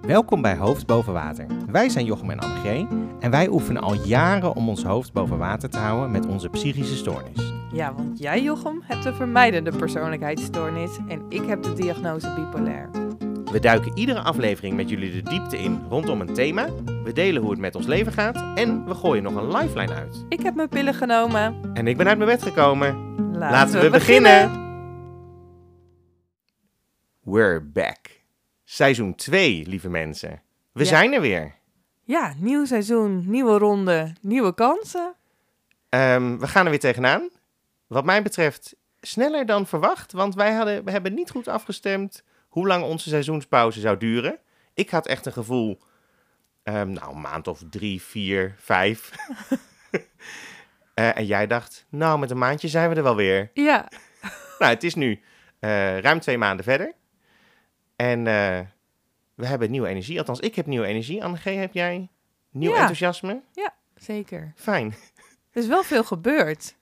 Welkom bij Hoofd Boven Water. Wij zijn Jochem en Annegee en wij oefenen al jaren om ons hoofd boven water te houden met onze psychische stoornis. Ja, want jij, Jochem, hebt een vermijdende persoonlijkheidsstoornis en ik heb de diagnose bipolair. We duiken iedere aflevering met jullie de diepte in rondom een thema. We delen hoe het met ons leven gaat en we gooien nog een lifeline uit. Ik heb mijn pillen genomen. En ik ben uit mijn bed gekomen. Laten, we beginnen. We're back. Seizoen 2, lieve mensen. We Ja. zijn er weer. Ja, nieuw seizoen, nieuwe ronde, nieuwe kansen. Ehm, we gaan er weer tegenaan. Wat mij betreft sneller dan verwacht, want wij hadden, we hebben niet goed afgestemd hoe lang onze seizoenspauze zou duren. Ik had echt een gevoel, ehm, nou, een maand of drie, vier, vijf. Eh, en jij dacht, nou, met een maandje zijn we er wel weer. Ja, Nou, het is nu eh, ruim twee maanden verder. En eh, we hebben nieuwe energie. Althans, ik heb nieuwe energie. Annegee, heb jij nieuw Ja. enthousiasme? zeker. Fijn. Er is wel veel gebeurd.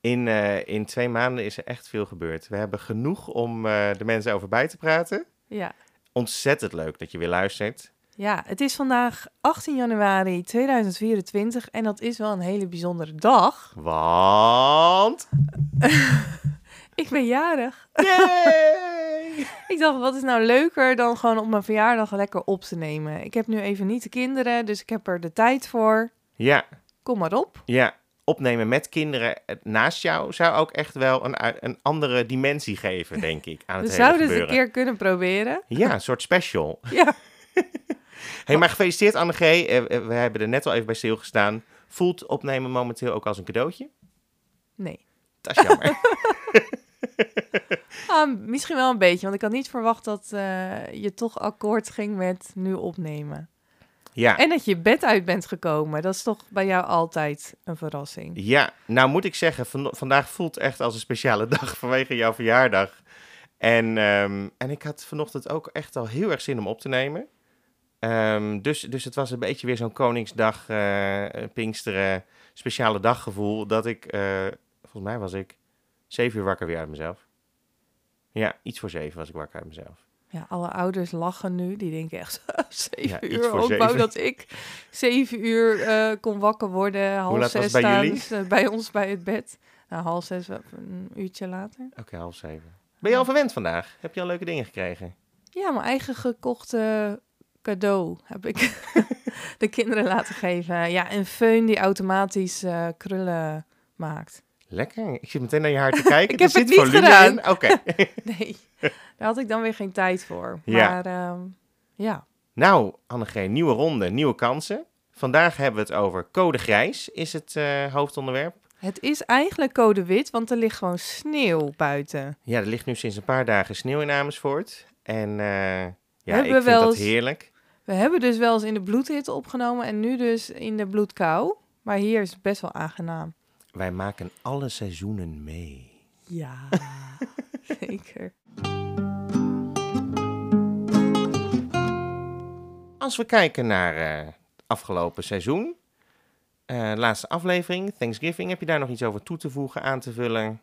In, eh, in twee maanden is er echt veel gebeurd. We hebben genoeg om eh, de mensen over bij te praten. Ja. Ontzettend leuk dat je weer luistert. ja, het is vandaag 18 januari 2024 en dat is wel een hele bijzondere dag. Want... Ik ben jarig. Yay! Ik dacht, wat is nou leuker dan gewoon op mijn verjaardag lekker op te nemen? Ik heb nu even niet de kinderen, dus ik heb er de tijd voor. ja, Kom maar op. ja. Opnemen met kinderen eh, naast jou zou ook echt wel een, een andere dimensie geven, denk ik, aan het We hele zouden het een keer kunnen proberen. Ja, een soort special. Ja. hey, maar gefeliciteerd Annegee. Eh, eh, we hebben er net al even bij stilgestaan. Voelt opnemen momenteel ook als een cadeautje? Nee. Dat is jammer. Ah, misschien wel een beetje, want ik had niet verwacht dat eh, je toch akkoord ging met nu opnemen. ja. En dat je bed uit bent gekomen. Dat is toch bij jou altijd een verrassing. Ja, nou moet ik zeggen, van, vandaag voelt echt als een speciale dag vanwege jouw verjaardag. En, ehm, en ik had vanochtend ook echt al heel erg zin om op te nemen. Ehm, dus, dus het was een beetje weer zo'n Koningsdag, eh Pinksteren, speciale daggevoel. Dat ik, eh, volgens mij was ik zeven uur wakker weer uit mezelf. Ja, iets voor zeven was ik wakker uit mezelf. Ja, alle ouders lachen nu. Die denken echt, zeven Ja, uur. Ook zeven. wou dat ik zeven uur eh, kon wakker worden. Half laat was zes bij staan jullie? eh, bij ons bij het bed. Nou, half zes, een uurtje later. Oké, half zeven. Ben je al verwend vandaag? Heb je al leuke dingen gekregen? Ja, mijn eigen gekochte cadeau heb ik de kinderen laten geven. Ja, een föhn die automatisch eh, krullen maakt. Lekker. Ik zit meteen naar je haar te kijken. Ik Er heb het zit niet gedaan. in. Oké. Nee, daar had ik dan weer geen tijd voor. Ja. Maar ehm, ja, Nou, Annegeen, nieuwe ronde, nieuwe kansen. Vandaag hebben we het over code grijs, is het eh, hoofdonderwerp. het is eigenlijk code wit, want er ligt gewoon sneeuw buiten. Ja, er ligt nu sinds een paar dagen sneeuw in Amersfoort. En eh, ja, ik vind wel dat eens- heerlijk. We hebben dus wel eens in de bloedhitte opgenomen en nu dus in de bloedkou. Maar hier is het best wel aangenaam. Wij maken alle seizoenen mee. Ja, zeker. Als we kijken naar eh, het afgelopen seizoen, eh, laatste aflevering, Thanksgiving, heb je daar nog iets over toe te voegen, aan te vullen?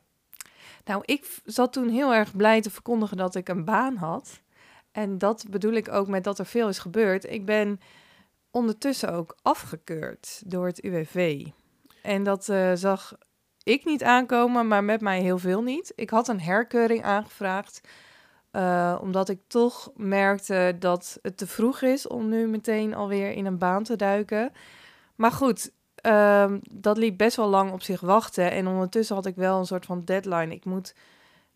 Nou, ik zat toen heel erg blij te verkondigen dat ik een baan had. En dat bedoel ik ook met dat er veel is gebeurd. Ik ben ondertussen ook afgekeurd door het UWV. En dat eh, zag ik niet aankomen, maar met mij heel veel niet. Ik had een herkeuring aangevraagd, eh, omdat ik toch merkte dat het te vroeg is om nu meteen alweer in een baan te duiken. Maar goed, ehm, dat liep best wel lang op zich wachten. En ondertussen had ik wel een soort van deadline. Ik moet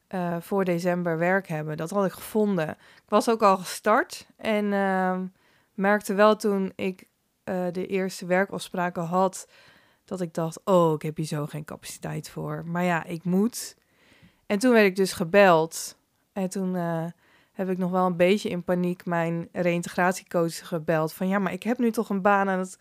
eh, voor december werk hebben. Dat had ik gevonden. Ik was ook al gestart en ehm, merkte wel toen ik de eerste werkafspraken had, dat ik dacht, oh, ik heb hier zo geen capaciteit voor. Maar ja, ik moet. En toen werd ik dus gebeld. En toen eh, heb ik nog wel een beetje in paniek mijn reïntegratiecoach gebeld. Van ja, maar ik heb nu toch een baan en het,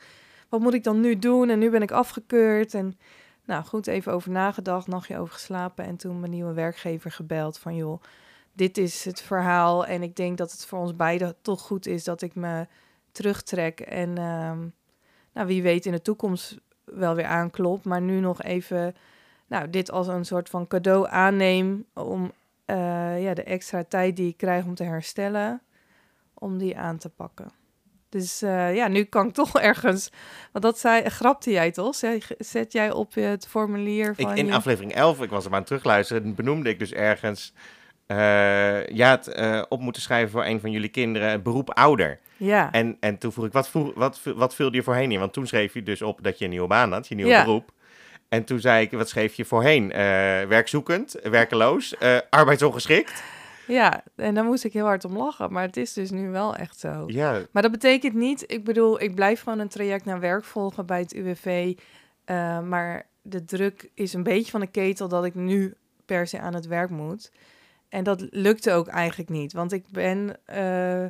wat moet ik dan nu doen? En nu ben ik afgekeurd. En nou goed, even over nagedacht, nachtje over geslapen. En toen mijn nieuwe werkgever gebeld van joh, dit is het verhaal. En ik denk dat het voor ons beiden toch goed is dat ik me terugtrek. En ehm, nou, wie weet in de toekomst wel weer aanklopt. Maar nu nog even nou, dit als een soort van cadeau aanneem om eh, ja, de extra tijd die ik krijg om te herstellen, om die aan te pakken. Dus eh, ja, nu kan ik toch ergens. Want dat zei, grapte jij toch? Zet, zet jij op het formulier van. Ik, in je... aflevering 11, ik was er maar aan het terugluisteren, benoemde ik dus ergens. Eh ja, het eh, op moeten schrijven voor een van jullie kinderen, het beroep ouder. Ja. En, en toen vroeg ik, wat, vroeg, wat, wat vulde je voorheen in? Want toen schreef je dus op dat je een nieuwe baan had, je nieuwe Ja. beroep. En toen zei ik, wat schreef je voorheen? Eh, werkzoekend, werkeloos, arbeidsongeschikt. ja, en daar moest ik heel hard om lachen. Maar het is dus nu wel echt zo. Ja, Maar dat betekent niet, ik bedoel, ik blijf gewoon een traject naar werk volgen bij het UWV. maar de druk is een beetje van de ketel dat ik nu per se aan het werk moet. En dat lukte ook eigenlijk niet, want ik ben eh,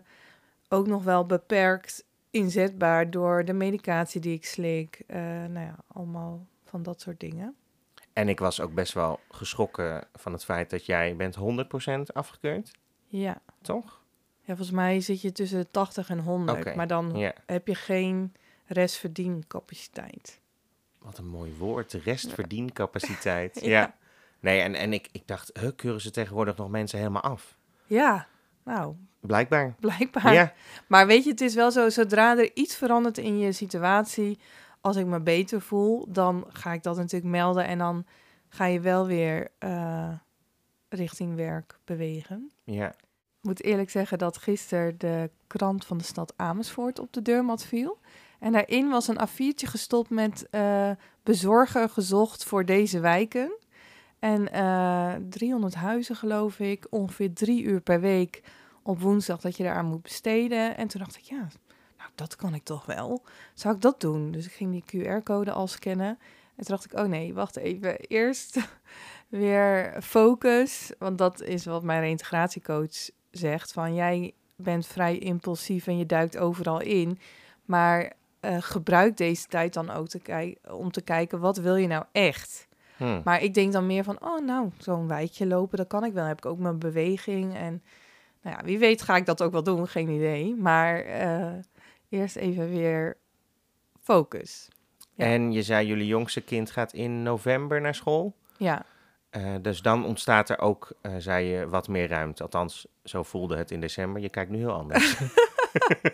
ook nog wel beperkt inzetbaar door de medicatie die ik slik. eh, nou ja, allemaal van dat soort dingen. en ik was ook best wel geschrokken van het feit dat jij bent 100% afgekeurd, Ja. toch? ja, volgens mij zit je tussen de 80 en 100, Oké, maar dan heb je geen restverdiencapaciteit. wat een mooi woord, restverdiencapaciteit. Ja. ja. Nee, en, en ik, ik dacht, huh, keuren ze tegenwoordig nog mensen helemaal af? Ja, nou, Blijkbaar. blijkbaar. Ja, Maar weet je, het is wel zo, zodra er iets verandert in je situatie, als ik me beter voel, dan ga ik dat natuurlijk melden en dan ga je wel weer eh, richting werk bewegen. ja. Ik moet eerlijk zeggen dat gisteren de krant van de stad Amersfoort op de deurmat viel. En daarin was een A4'tje gestopt met eh, bezorger gezocht voor deze wijken. En eh 300 huizen geloof ik, ongeveer drie uur per week op woensdag dat je daaraan moet besteden. En toen dacht ik, ja, nou dat kan ik toch wel. Zou ik dat doen? Dus ik ging die QR-code al scannen. En toen dacht ik, oh nee, wacht even. Eerst weer focus, want dat is wat mijn reïntegratiecoach zegt. Van jij bent vrij impulsief en je duikt overal in. Maar eh, gebruik deze tijd dan ook om te kijken, wat wil je nou echt? Hm. Maar ik denk dan meer van, oh nou, zo'n wijkje lopen, dat kan ik wel. Dan heb ik ook mijn beweging. En nou ja, wie weet ga ik dat ook wel doen, geen idee. Maar eh, eerst even weer focus. Ja. En je zei, jullie jongste kind gaat in november naar school. Ja, Eh, dus dan ontstaat er ook, eh, zei je, wat meer ruimte. Althans, zo voelde het in december. Je kijkt nu heel anders.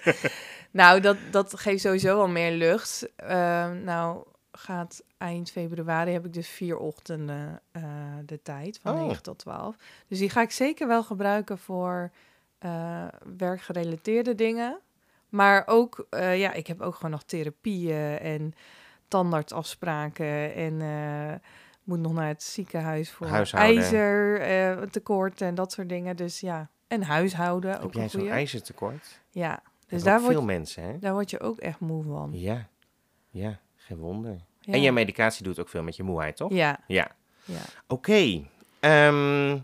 nou, dat, dat geeft sowieso al meer lucht. Eh, nou, gaat eind februari heb ik dus vier ochtenden eh, de tijd, van Oh. 9 tot 12. Dus die ga ik zeker wel gebruiken voor eh, werkgerelateerde dingen. Maar ook, eh, ja, ik heb ook gewoon nog therapieën en tandartsafspraken en moet nog naar het ziekenhuis voor ijzer tekort en dat soort dingen. Dus ja, en huishouden Heb ook jij zo'n ijzertekort? Ja, dus daar daar word, veel mensen, hè? daar word je ook echt moe van. Ja, ja, geen wonder. En je medicatie doet ook veel met je moeheid, toch? Ja, Ja. ja. Oké, ehm,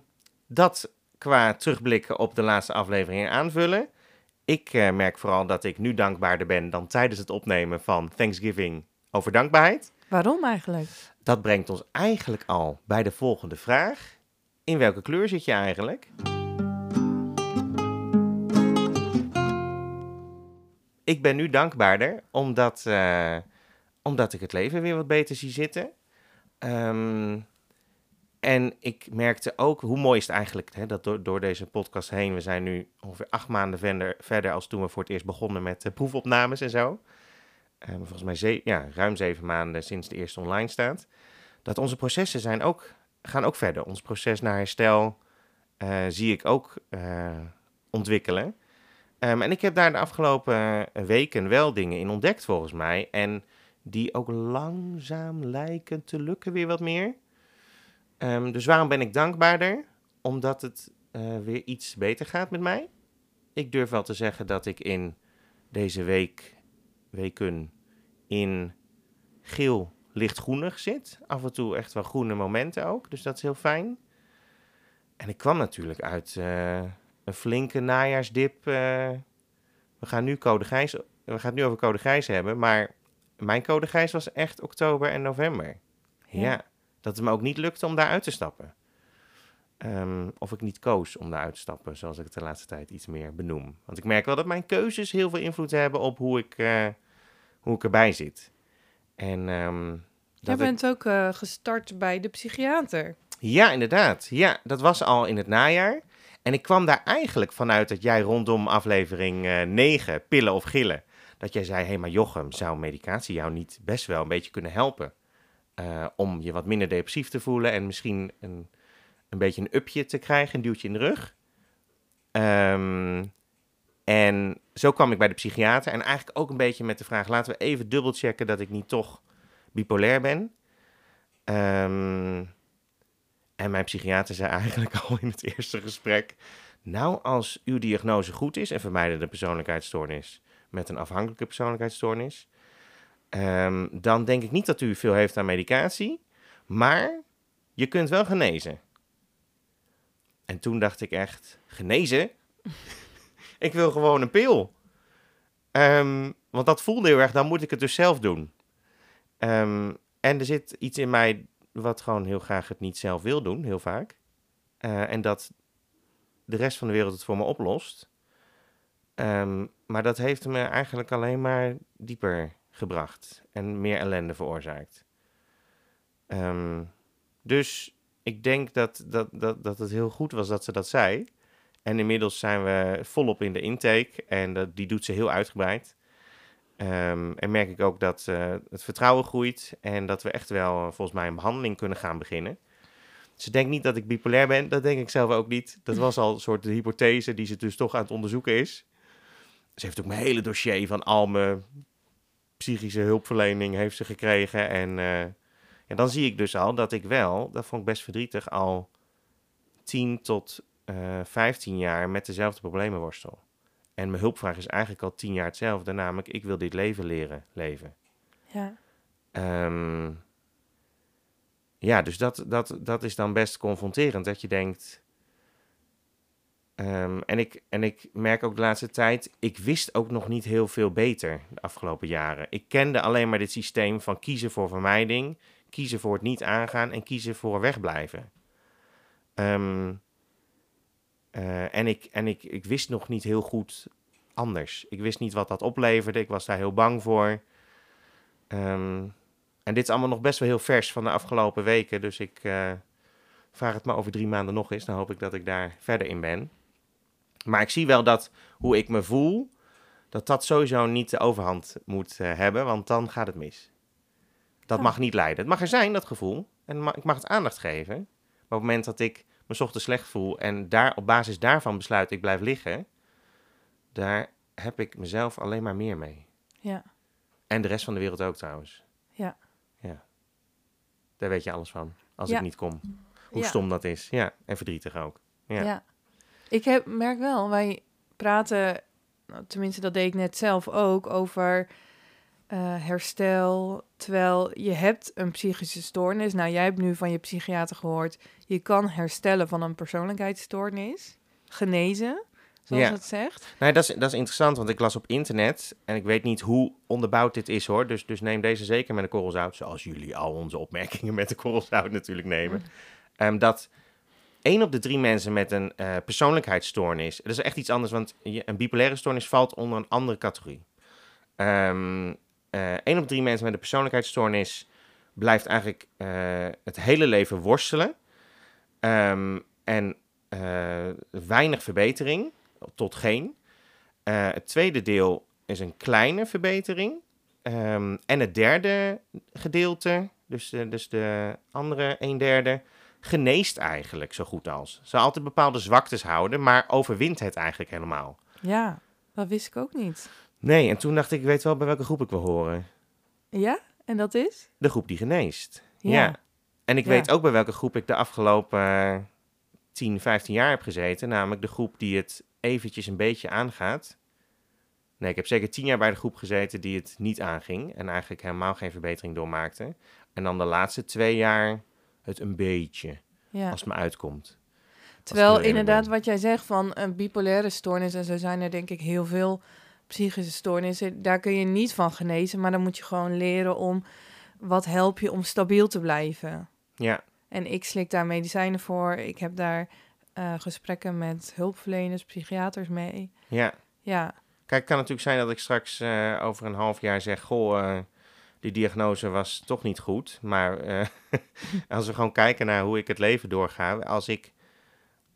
dat qua terugblikken op de laatste aflevering aanvullen. Ik eh, merk vooral dat ik nu dankbaarder ben dan tijdens het opnemen van Thanksgiving over dankbaarheid. Waarom eigenlijk? Dat brengt ons eigenlijk al bij de volgende vraag. In welke kleur zit je eigenlijk? Ik ben nu dankbaarder omdat, eh, omdat ik het leven weer wat beter zie zitten. Ehm, en ik merkte ook, hoe mooi is het eigenlijk hè, dat door, door deze podcast heen, we zijn nu ongeveer acht maanden verder, verder als toen we voor het eerst begonnen met eh, proefopnames en zo. Eh, volgens mij ze- ja, ruim zeven maanden sinds de eerste online staat. Dat onze processen zijn ook, gaan ook verder. Ons proces naar herstel eh, zie ik ook eh, ontwikkelen. Ehm, en ik heb daar de afgelopen weken wel dingen in ontdekt volgens mij. En die ook langzaam lijken te lukken weer wat meer. Ehm, dus waarom ben ik dankbaarder? Omdat het eh, weer iets beter gaat met mij. Ik durf wel te zeggen dat ik in deze week, weken in geel lichtgroenig zit. Af en toe echt wel groene momenten ook. Dus dat is heel fijn. En ik kwam natuurlijk uit eh, een flinke najaarsdip. eh. we gaan nu code we gaan het nu over code grijs hebben. Maar mijn code grijs was echt oktober en november. Ja. Ja. dat het me ook niet lukte om daar uit te stappen. Ehm, of ik niet koos om daar uit te stappen, zoals ik het de laatste tijd iets meer benoem. Want ik merk wel dat mijn keuzes heel veel invloed hebben op hoe ik, eh, hoe ik erbij zit. En ehm, Jij ik- bent ook eh, gestart bij de psychiater. ja, inderdaad. Ja, dat was al in het najaar. En ik kwam daar eigenlijk vanuit dat jij rondom aflevering eh 9, pillen of gillen, dat jij zei, hé, hey, maar Jochem, zou medicatie jou niet best wel een beetje kunnen helpen? Eh, om je wat minder depressief te voelen en misschien een, een beetje een upje te krijgen, een duwtje in de rug. Ehm, en zo kwam ik bij de psychiater en eigenlijk ook een beetje met de vraag, laten we even dubbelchecken dat ik niet toch bipolair ben. Ehm, en mijn psychiater zei eigenlijk al in het eerste gesprek, nou als uw diagnose goed is en vermijdende persoonlijkheidsstoornis met een afhankelijke persoonlijkheidsstoornis, ehm, dan denk ik niet dat u veel heeft aan medicatie, maar je kunt wel genezen. En toen dacht ik echt, genezen? ik wil gewoon een pil. Ehm, want dat voelde heel erg, dan moet ik het dus zelf doen. Ehm, en er zit iets in mij wat gewoon heel graag het niet zelf wil doen, heel vaak. Eh, en dat de rest van de wereld het voor me oplost. Ehm, maar dat heeft me eigenlijk alleen maar dieper gebracht en meer ellende veroorzaakt. Ehm, dus ik denk dat, dat, dat, dat het heel goed was dat ze dat zei. En inmiddels zijn we volop in de intake en dat, die doet ze heel uitgebreid. Ehm, en merk ik ook dat uh, het vertrouwen groeit en dat we echt wel uh, volgens mij een behandeling kunnen gaan beginnen. Ze denkt niet dat ik bipolair ben, dat denk ik zelf ook niet. Dat was al een soort de hypothese die ze dus toch aan het onderzoeken is. Ze heeft ook mijn hele dossier van al mijn psychische hulpverlening heeft ze gekregen. En uh, ja, dan zie ik dus al dat ik wel, dat vond ik best verdrietig, al 10 tot 15 jaar met dezelfde problemen worstel. En mijn hulpvraag is eigenlijk al tien jaar hetzelfde, namelijk ik wil dit leven leren leven. Ja. Um, ja, dus dat, dat, dat is dan best confronterend, dat je denkt... Um, en, ik, en ik merk ook de laatste tijd, ik wist ook nog niet heel veel beter de afgelopen jaren. Ik kende alleen maar dit systeem van kiezen voor vermijding, kiezen voor het niet aangaan en kiezen voor wegblijven. Um, en ik, en ik, ik wist nog niet heel goed anders. Ik wist niet wat dat opleverde. Ik was daar heel bang voor. Um, en dit is allemaal nog best wel heel vers van de afgelopen weken. Dus ik uh, vraag het maar over drie maanden nog eens. Dan hoop ik dat ik daar verder in ben. Maar ik zie wel dat hoe ik me voel, dat dat sowieso niet de overhand moet uh, hebben. Want dan gaat het mis. Dat mag niet leiden. Het mag er zijn, dat gevoel. En ma ik mag het aandacht geven. Maar op het moment dat ik me ochtends slecht voel en daar, op basis daarvan besluit ik blijf liggen, daar heb ik mezelf alleen maar meer mee. Ja. En de rest van de wereld ook trouwens. Ja. Ja. Daar weet je alles van, als Ja. ik niet kom. Hoe Ja. stom dat is. Ja, en verdrietig ook. Ja. Ik heb, merk wel, wij praten, nou, tenminste dat deed ik net zelf ook, over eh, herstel. Terwijl je hebt een psychische stoornis. Nou, jij hebt nu van je psychiater gehoord, je kan herstellen van een persoonlijkheidsstoornis. Genezen, zoals Ja. het zegt. Nou, dat is, dat is interessant, want ik las op internet, en ik weet niet hoe onderbouwd dit is hoor, dus, dus neem deze zeker met een korrel zout, zoals jullie al onze opmerkingen met een korrel zout natuurlijk nemen, Ehm, dat één op de drie mensen met een eh, persoonlijkheidsstoornis, dat is echt iets anders, want een bipolaire stoornis valt onder een andere categorie. Ehm eh, op drie mensen met een persoonlijkheidsstoornis blijft eigenlijk eh, het hele leven worstelen Ehm, en weinig verbetering, tot geen. Het tweede deel is een kleine verbetering. Ehm, en het derde gedeelte, dus, de- dus de andere een derde, geneest eigenlijk zo goed als. Ze altijd bepaalde zwaktes houden, maar overwint het eigenlijk helemaal. Ja, dat wist ik ook niet. Nee, en toen dacht ik, ik weet wel bij welke groep ik wil horen. Ja, en dat is? De groep die geneest. Ja. Ja. En ik Ja. weet ook bij welke groep ik de afgelopen eh, 10, 15 jaar heb gezeten. Namelijk de groep die het eventjes een beetje aangaat. Nee, ik heb zeker 10 jaar bij de groep gezeten die het niet aanging. En eigenlijk helemaal geen verbetering doormaakte. En dan de laatste twee jaar het een beetje, Ja. als het me uitkomt. Terwijl inderdaad ben. wat jij zegt van een bipolaire stoornis, en zo zijn er denk ik heel veel psychische stoornissen, daar kun je niet van genezen, maar dan moet je gewoon leren om wat help je om stabiel te blijven. Ja, En ik slik daar medicijnen voor. Ik heb daar eh, gesprekken met hulpverleners, psychiaters mee. ja. Ja, Kijk, het kan natuurlijk zijn dat ik straks eh, over een half jaar zeg... Goh, eh, die diagnose was toch niet goed. Maar eh, als we gewoon kijken naar hoe ik het leven doorga... Als ik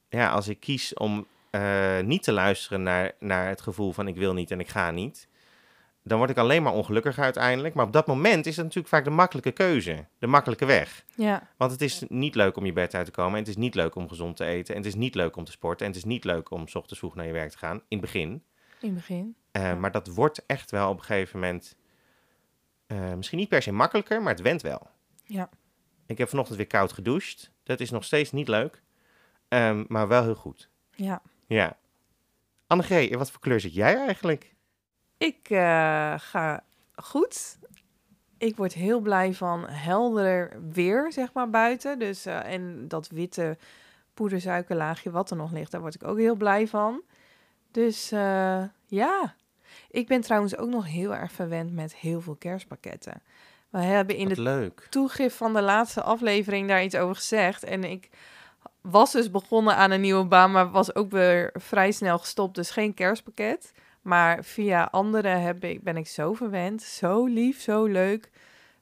ja, als ik kies om eh, niet te luisteren naar, naar het gevoel van ik wil niet en ik ga niet, dan word ik alleen maar ongelukkiger uiteindelijk. Maar op dat moment is het natuurlijk vaak de makkelijke keuze, de makkelijke weg. Ja, Want het is niet leuk om je bed uit te komen. En het is niet leuk om gezond te eten. En het is niet leuk om te sporten. En het is niet leuk om 's ochtends vroeg naar je werk te gaan. In het begin. in het begin. Eh, Ja. Maar dat wordt echt wel op een gegeven moment. Eh, misschien niet per se makkelijker, maar het went wel. Ja. Ik heb vanochtend weer koud gedoucht. Dat is nog steeds niet leuk. ehm, maar wel heel goed. Ja. Ja. Annegreet, in wat voor kleur zit jij eigenlijk? Ik eh, ga goed. Ik word heel blij van helder weer, zeg maar, buiten. Dus, eh, en dat witte poedersuikerlaagje wat er nog ligt, daar word ik ook heel blij van. Dus ja. Ik ben trouwens ook nog heel erg verwend met heel veel kerstpakketten. We hebben in Wat de leuk. van de laatste aflevering daar iets over gezegd. En ik was dus begonnen aan een nieuwe baan, maar was ook weer vrij snel gestopt. Dus geen kerstpakket. Maar via anderen heb ik, ben ik zo verwend. Zo lief, zo leuk.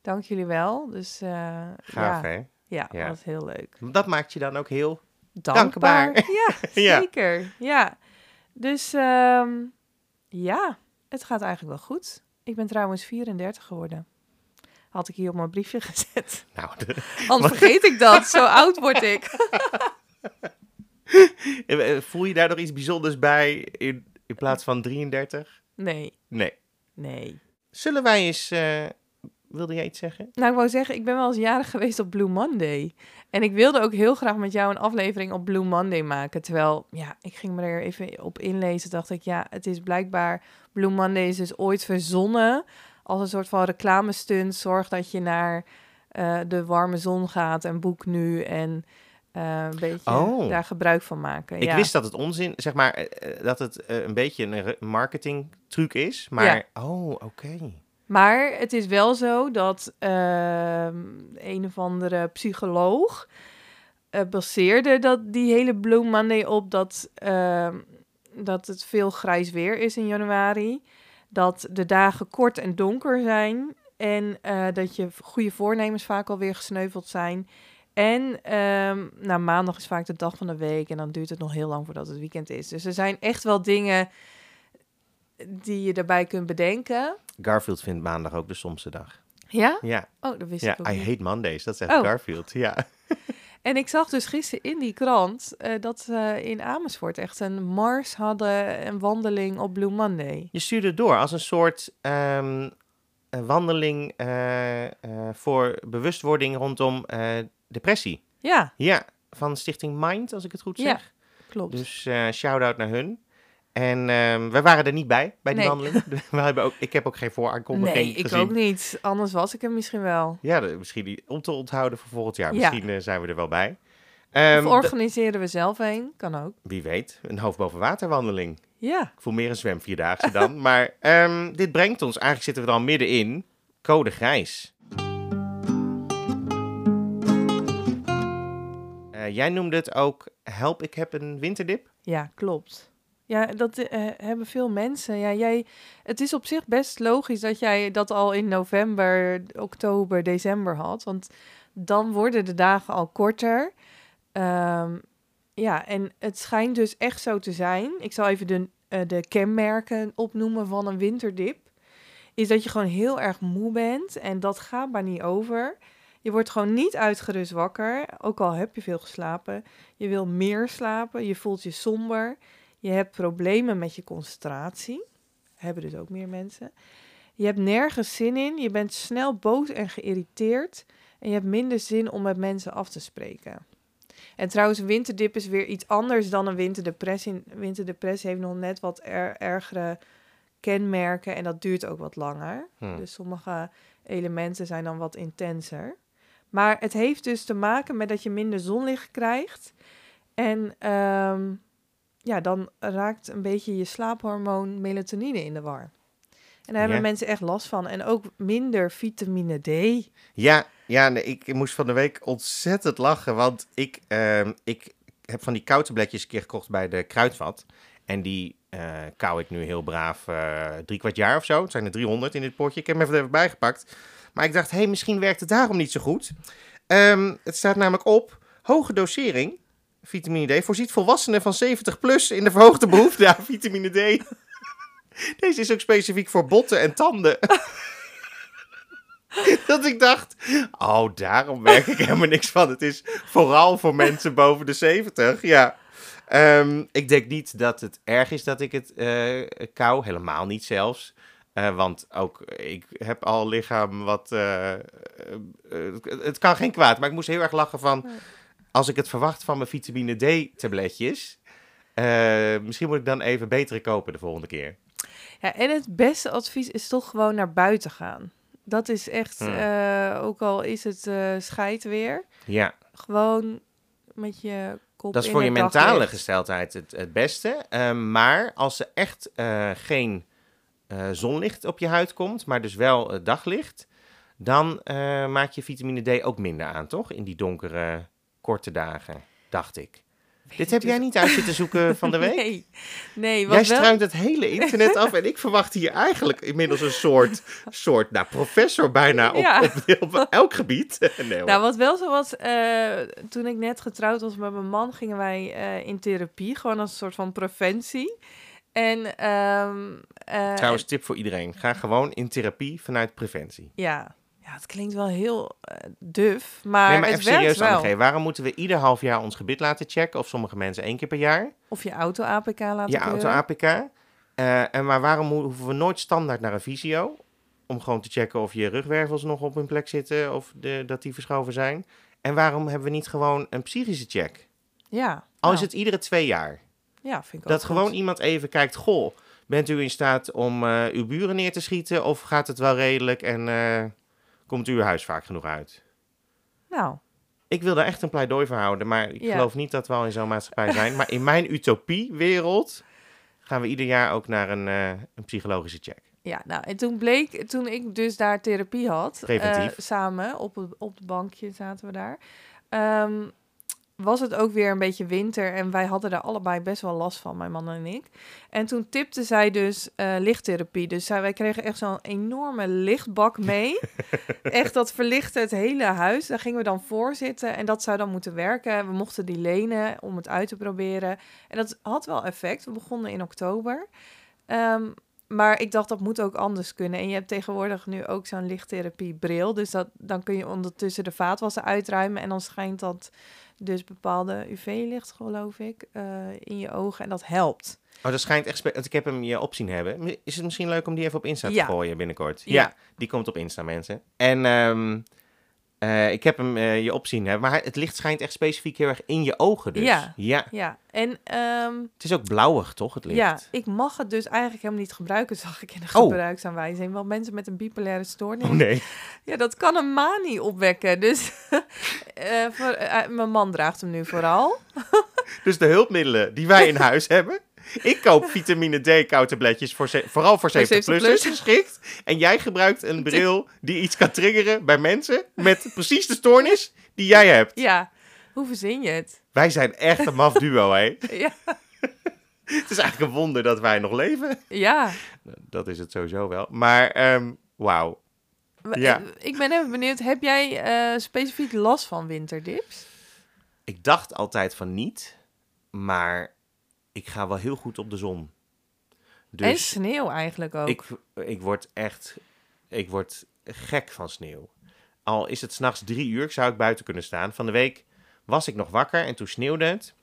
Dank jullie wel. Dus Gaaf, ja, hè? ja, Ja. was heel leuk. Dat maakt je dan ook heel... Dankbaar. Dankbaar. Ja, Ja. zeker. Ja. Dus ehm, ja, het gaat eigenlijk wel goed. Ik ben trouwens 34 geworden. Had ik hier op mijn briefje gezet. Nou, de- Anders vergeet ik dat. Zo oud word ik. Eh, voel je daar nog iets bijzonders bij in, in plaats van 33? Nee, Nee. nee. Zullen wij eens... eh, wilde jij iets zeggen? Nou, ik wou zeggen, ik ben wel eens jarig geweest op Blue Monday. En ik wilde ook heel graag met jou een aflevering op Blue Monday maken. Terwijl, ja, ik ging me er even op inlezen. Dacht ik, ja, het is blijkbaar... Blue Monday is dus ooit verzonnen als een soort van reclamestunt. Zorg dat je naar eh, de warme zon gaat en boek nu en... eh, een beetje Oh. daar gebruik van maken. Ik ja. wist dat het onzin, zeg maar, eh, dat het een beetje een re- marketingtruc is. Maar, oh, oké. Maar het is wel zo dat ehm, een of andere psycholoog eh, baseerde dat, die hele Blue Monday op dat, ehm, dat het veel grijs weer is in januari. Dat de dagen kort en donker zijn. En eh, dat je goede voornemens vaak alweer gesneuveld zijn. En nou, maandag is vaak de dag van de week. En dan duurt het nog heel lang voordat het weekend is. Dus er zijn echt wel dingen die je daarbij kunt bedenken. Garfield vindt maandag ook de somste dag. Ja? Ja, Oh, dat wist ja ik ook I niet. hate Mondays, dat zegt Oh. Garfield. Ja. En ik zag dus gisteren in die krant eh, dat ze in Amersfoort echt een mars hadden, een wandeling op Blue Monday. Je stuurde door als een soort ehm, een wandeling eh, eh, voor bewustwording rondom depressie. Ja, Ja, van Stichting Mind, als ik het goed Ja, zeg. klopt. Dus shout-out naar hun. En ehm we waren er niet bij, bij die Nee. wandeling. We hebben ook, ik heb ook geen vooraankondiging nee, ik gezien. ook niet. Anders was ik er misschien wel. Ja, misschien die om te onthouden voor volgend jaar. Ja. Misschien eh, zijn we er wel bij. Ehm, of organiseren we zelf een, kan ook. wie weet, een hoofd boven water wandeling. Ja, Ik voel meer een zwemvierdaagse dan. maar ehm, dit brengt ons, eigenlijk zitten we er al middenin, code grijs. Eh, jij noemde het ook, help, ik heb een winterdip. ja, klopt. Ja, dat eh, hebben veel mensen. Ja, jij, het is op zich best logisch dat jij dat al in november, oktober, december had. Want dan worden de dagen al korter. Ehm, ja, en het schijnt dus echt zo te zijn. Ik zal even de, eh, de kenmerken opnoemen van een winterdip. Is dat je gewoon heel erg moe bent en dat gaat maar niet over. Je wordt gewoon niet uitgerust wakker, ook al heb je veel geslapen. Je wil meer slapen, je voelt je somber. Je hebt problemen met je concentratie. Hebben dus ook meer mensen. Je hebt nergens zin in. Je bent snel boos en geïrriteerd. En je hebt minder zin om met mensen af te spreken. En trouwens, winterdip is weer iets anders dan een winterdepressie. Winterdepressie heeft nog net wat er- ergere kenmerken en dat duurt ook wat langer. Hm. Dus sommige elementen zijn dan wat intenser. Maar het heeft dus te maken met dat je minder zonlicht krijgt. En ehm, ja, dan raakt een beetje je slaaphormoon melatonine in de war. En daar hebben Ja. mensen echt last van. En ook minder vitamine D. Ja, ja nee, ik moest van de week ontzettend lachen, want ik, ehm, ik heb van die koutabletjes een keer gekocht bij de Kruidvat. En die eh kou ik nu heel braaf eh, drie kwart jaar of zo. Het zijn er 300 in dit potje. Ik heb hem even erbij gepakt. Maar ik dacht, hé, hey, misschien werkt het daarom niet zo goed. Ehm, het staat namelijk op, hoge dosering Vitamine D voorziet volwassenen van 70 plus in de verhoogde behoefte aan vitamine D. Deze is ook specifiek voor botten en tanden. Dat ik dacht, oh, daarom merk ik helemaal niks van. Het is vooral voor mensen boven de 70. Ja. Ehm, ik denk niet dat het erg is dat ik het eh kou. Helemaal niet zelfs. Eh, want ook ik heb al lichaam wat. eh, het kan geen kwaad. Maar ik moest heel erg lachen van. Als ik het verwacht van mijn vitamine D-tabletjes. eh, misschien moet ik dan even betere kopen de volgende keer. Ja, en het beste advies is toch gewoon naar buiten gaan. Dat is echt, Hmm. eh, ook al is het eh scheid weer, Ja, gewoon met je kop dat is in voor je mentale gesteldheid het, het beste. Ehm, maar als er echt eh, geen eh, zonlicht op je huid komt, maar dus wel eh, daglicht, dan eh, maak je vitamine D ook minder aan, toch? In die donkere, korte dagen, dacht ik. Dit heb jij niet uit zitten zoeken van de week? Nee, nee wat Jij struint het hele internet af en ik verwacht hier eigenlijk inmiddels een soort, soort nou, professor bijna op, Ja. op, op elk gebied. nee. Nou, wat wel zo was, eh, toen ik net getrouwd was met mijn man, gingen wij eh, in therapie, gewoon als een soort van preventie. En, ehm, eh, Trouwens, tip voor iedereen. Ga gewoon in therapie vanuit preventie. ja, ja, het klinkt wel heel eh, duf, maar, nee, maar het even werkt serieus, wel. Waarom moeten we ieder half jaar ons gebit laten checken? Of sommige mensen één keer per jaar. Of je auto-APK laten Je auto-APK. Eh, en maar waarom ho- hoeven we nooit standaard naar een visio? Om gewoon te checken of je rugwervels nog op hun plek zitten. Of de, dat die verschoven zijn. En waarom hebben we niet gewoon een psychische check? Ja. Al is nou, het iedere twee jaar. Ja, vind ik Dat ook gewoon goed. iemand even kijkt. Goh, bent u in staat om eh, uw buren neer te schieten? Of gaat het wel redelijk en komt uw huis vaak genoeg uit? Nou, Ik wil daar echt een pleidooi voor houden, maar ik Ja. geloof niet dat we al in zo'n maatschappij zijn. maar in mijn utopiewereld gaan we ieder jaar ook naar een, eh, een psychologische check. ja, nou, en toen bleek, toen ik dus daar therapie had, Preventief. eh, samen op het, op het bankje zaten we daar, ehm, was het ook weer een beetje winter en wij hadden daar allebei best wel last van, mijn man en ik. En toen tipte zij dus eh, lichttherapie. Dus zij, wij kregen echt zo'n enorme lichtbak mee. echt, dat verlichtte het hele huis. Daar gingen we dan voor zitten en dat zou dan moeten werken. We mochten die lenen om het uit te proberen. En dat had wel effect. We begonnen in oktober. Ehm, maar ik dacht, dat moet ook anders kunnen. En je hebt tegenwoordig nu ook zo'n lichttherapiebril. Dus dat, dan kun je ondertussen de vaatwasser uitruimen. En dan schijnt dat dus bepaalde UV-licht, geloof ik, eh, in je ogen. En dat helpt. Oh, dat schijnt echt... Ik heb hem je opzien hebben. Is het misschien leuk om die even op Insta Ja. te gooien binnenkort? Ja. Ja. die komt op Insta, mensen. En ehm, eh, ik heb hem eh, je opzien hebben. Maar het licht schijnt echt specifiek heel erg in je ogen dus. Ja. ja. Ja, en ehm, Het is ook blauwig, toch, het licht? ja, ik mag het dus eigenlijk helemaal niet gebruiken, zag ik in de Oh. gebruiksaanwijzing. Want mensen met een bipolaire stoornis, Oh nee. ja, dat kan een manie opwekken. Dus eh, voor, mijn man draagt hem nu vooral. Dus de hulpmiddelen die wij in huis hebben. Ik koop vitamine D koutabletjes voor vooral voor 70-plussers 70 geschikt. En jij gebruikt een bril die iets kan triggeren bij mensen met precies de stoornis die jij hebt. Ja, hoe verzin je het? Wij zijn echt een maf duo, hè? Ja, Het is eigenlijk een wonder dat wij nog leven. ja. Dat is het sowieso wel. Maar, ehm wauw. Ja. Ik ben even benieuwd, heb jij eh, specifiek last van winterdips? Ik dacht altijd van niet, maar ik ga wel heel goed op de zon. en Dus sneeuw eigenlijk ook. ik, ik word echt, ik word gek van sneeuw. Al is het s'nachts drie uur, zou ik buiten kunnen staan. Van de week was ik nog wakker en toen sneeuwde het.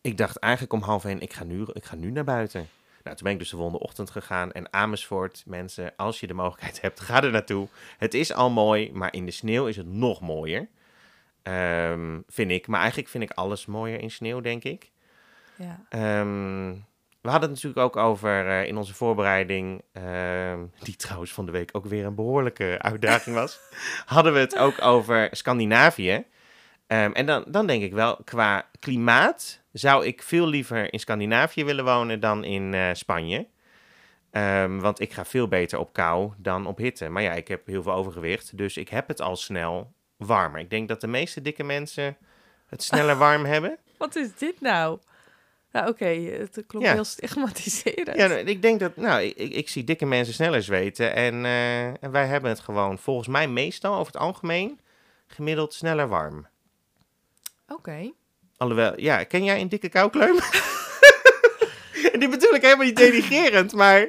Ik dacht eigenlijk om half één, ik ga nu, ik ga nu naar buiten. Nou, toen ben ik dus de volgende ochtend gegaan. En Amersfoort, mensen, als je de mogelijkheid hebt, ga er naartoe. Het is al mooi, maar in de sneeuw is het nog mooier. Ehm, vind ik. Maar eigenlijk vind ik alles mooier in sneeuw, denk ik. Ja. Ehm, we hadden het natuurlijk ook over eh, in onze voorbereiding, ehm, die trouwens van de week ook weer een behoorlijke uitdaging was, hadden we het ook over Scandinavië. Ehm, en dan, dan denk ik wel, qua klimaat zou ik veel liever in Scandinavië willen wonen dan in eh, Spanje. Want ik ga veel beter op kou dan op hitte. Maar ja, ik heb heel veel overgewicht, dus ik heb het al snel warmer. Ik denk dat de meeste dikke mensen het sneller warm hebben. Wat is dit nou? Nou, oké, het klopt Ja. heel stigmatiserend. Ja, ik denk dat, nou, ik, ik, zie dikke mensen sneller zweten. En, eh, en wij hebben het gewoon volgens mij meestal over het algemeen gemiddeld sneller warm. Oké. Alhoewel, ja, ken jij een dikke koukleum? en die bedoel ik helemaal niet denigerend, maar...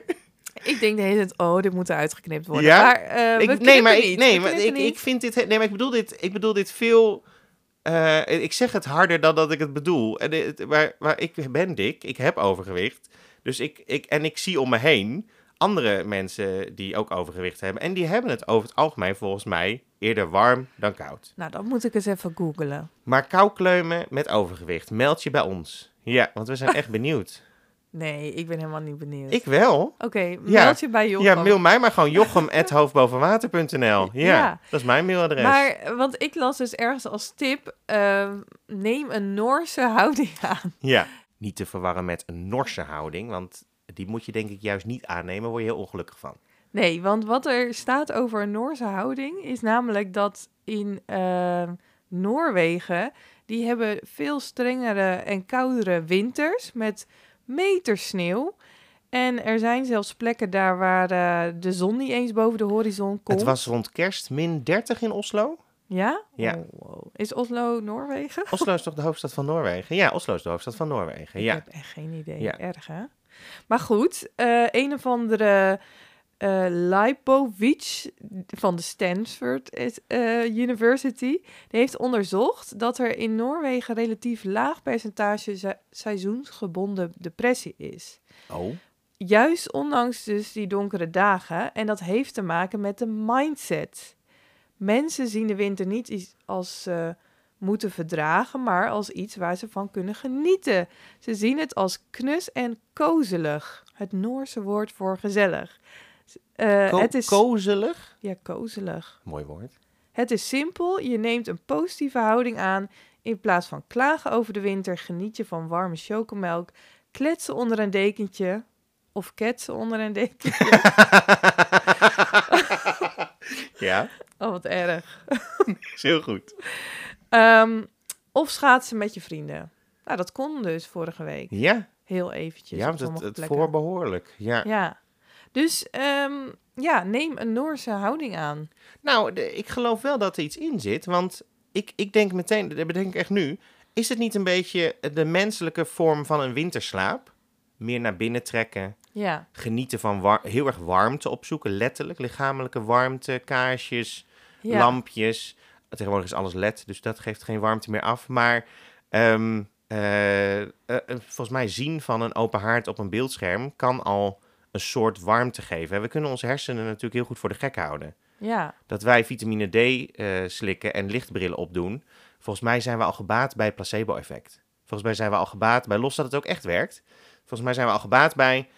Ik denk de hele tijd, oh, dit moet eruit geknipt worden. Ja? Maar, eh, Ik, nee, maar, ik, niet. nee, maar ik, ik vind dit... Nee, maar ik bedoel dit, ik bedoel dit veel... eh, ik zeg het harder dan dat ik het bedoel. En het, maar, maar ik ben dik, ik heb overgewicht. Dus ik, ik, en ik zie om me heen andere mensen die ook overgewicht hebben. En die hebben het over het algemeen volgens mij eerder warm dan koud. Nou, dan moet ik eens even googlen. Maar koukleumen met overgewicht, meld je bij ons. Ja, want we zijn echt benieuwd. Nee, ik ben helemaal niet benieuwd. Ik wel. Oké, meld Ja. je bij Jochem. Ja, mail mij maar gewoon jochem.hoofdbovenwater.nl. Ja, Ja. dat is mijn mailadres. Maar, want ik las dus ergens als tip, eh, neem een Noorse houding aan. Ja, niet te verwarren met een Norse houding, want die moet je denk ik juist niet aannemen, word je heel ongelukkig van. Nee, want wat er staat over een Noorse houding is namelijk dat in eh, Noorwegen, die hebben veel strengere en koudere winters met meters sneeuw. En er zijn zelfs plekken daar waar eh, de zon niet eens boven de horizon komt. Het was rond kerst min 30 in Oslo. Ja? Ja. Oh, wow. Is Oslo Noorwegen? Oslo is toch de hoofdstad van Noorwegen? Ja, Oslo is de hoofdstad van Noorwegen. Ik Ja. heb echt geen idee. Ja. Erg, hè? Maar goed, eh, een of andere eh Lipovic van de Stanford eh, University... die heeft onderzocht dat er in Noorwegen relatief laag percentage se- seizoensgebonden depressie is. Oh, Juist ondanks dus die donkere dagen. En dat heeft te maken met de mindset. Mensen zien de winter niet als ze moeten verdragen, maar als iets waar ze van kunnen genieten. Ze zien het als knus en kozelig. Het Noorse woord voor gezellig. Eh, Ko- het is kozelig. ja, kozelig. Mooi woord. Het is simpel. Je neemt een positieve houding aan. In plaats van klagen over de winter, geniet je van warme chocomelk. Kletsen onder een dekentje. Of ketsen onder een dekentje. ja, Oh, wat erg. is heel goed. Ehm, of schaatsen met je vrienden. Nou, dat kon dus vorige week. Ja, Heel eventjes ja want het, het voorbehoorlijk. Ja. Ja. Dus ehm, ja, neem een Noorse houding aan. Nou, de- ik geloof wel dat er iets in zit, want ik, ik denk meteen, dat bedenk ik echt nu, is het niet een beetje de menselijke vorm van een winterslaap? Meer naar binnen trekken, Ja, genieten van war- heel erg warmte opzoeken, letterlijk, lichamelijke warmte, kaarsjes, ja. lampjes. Tegenwoordig is alles led, dus dat geeft geen warmte meer af. Maar ehm, eh, eh, eh, volgens mij zien van een open haard op een beeldscherm kan al een soort warmte geven. We kunnen onze hersenen natuurlijk heel goed voor de gek houden. ja, Dat wij vitamine D eh, slikken en lichtbrillen opdoen. Volgens mij zijn we al gebaat bij het placebo-effect. Volgens mij zijn we al gebaat bij, los dat het ook echt werkt. Volgens mij zijn we al gebaat bij,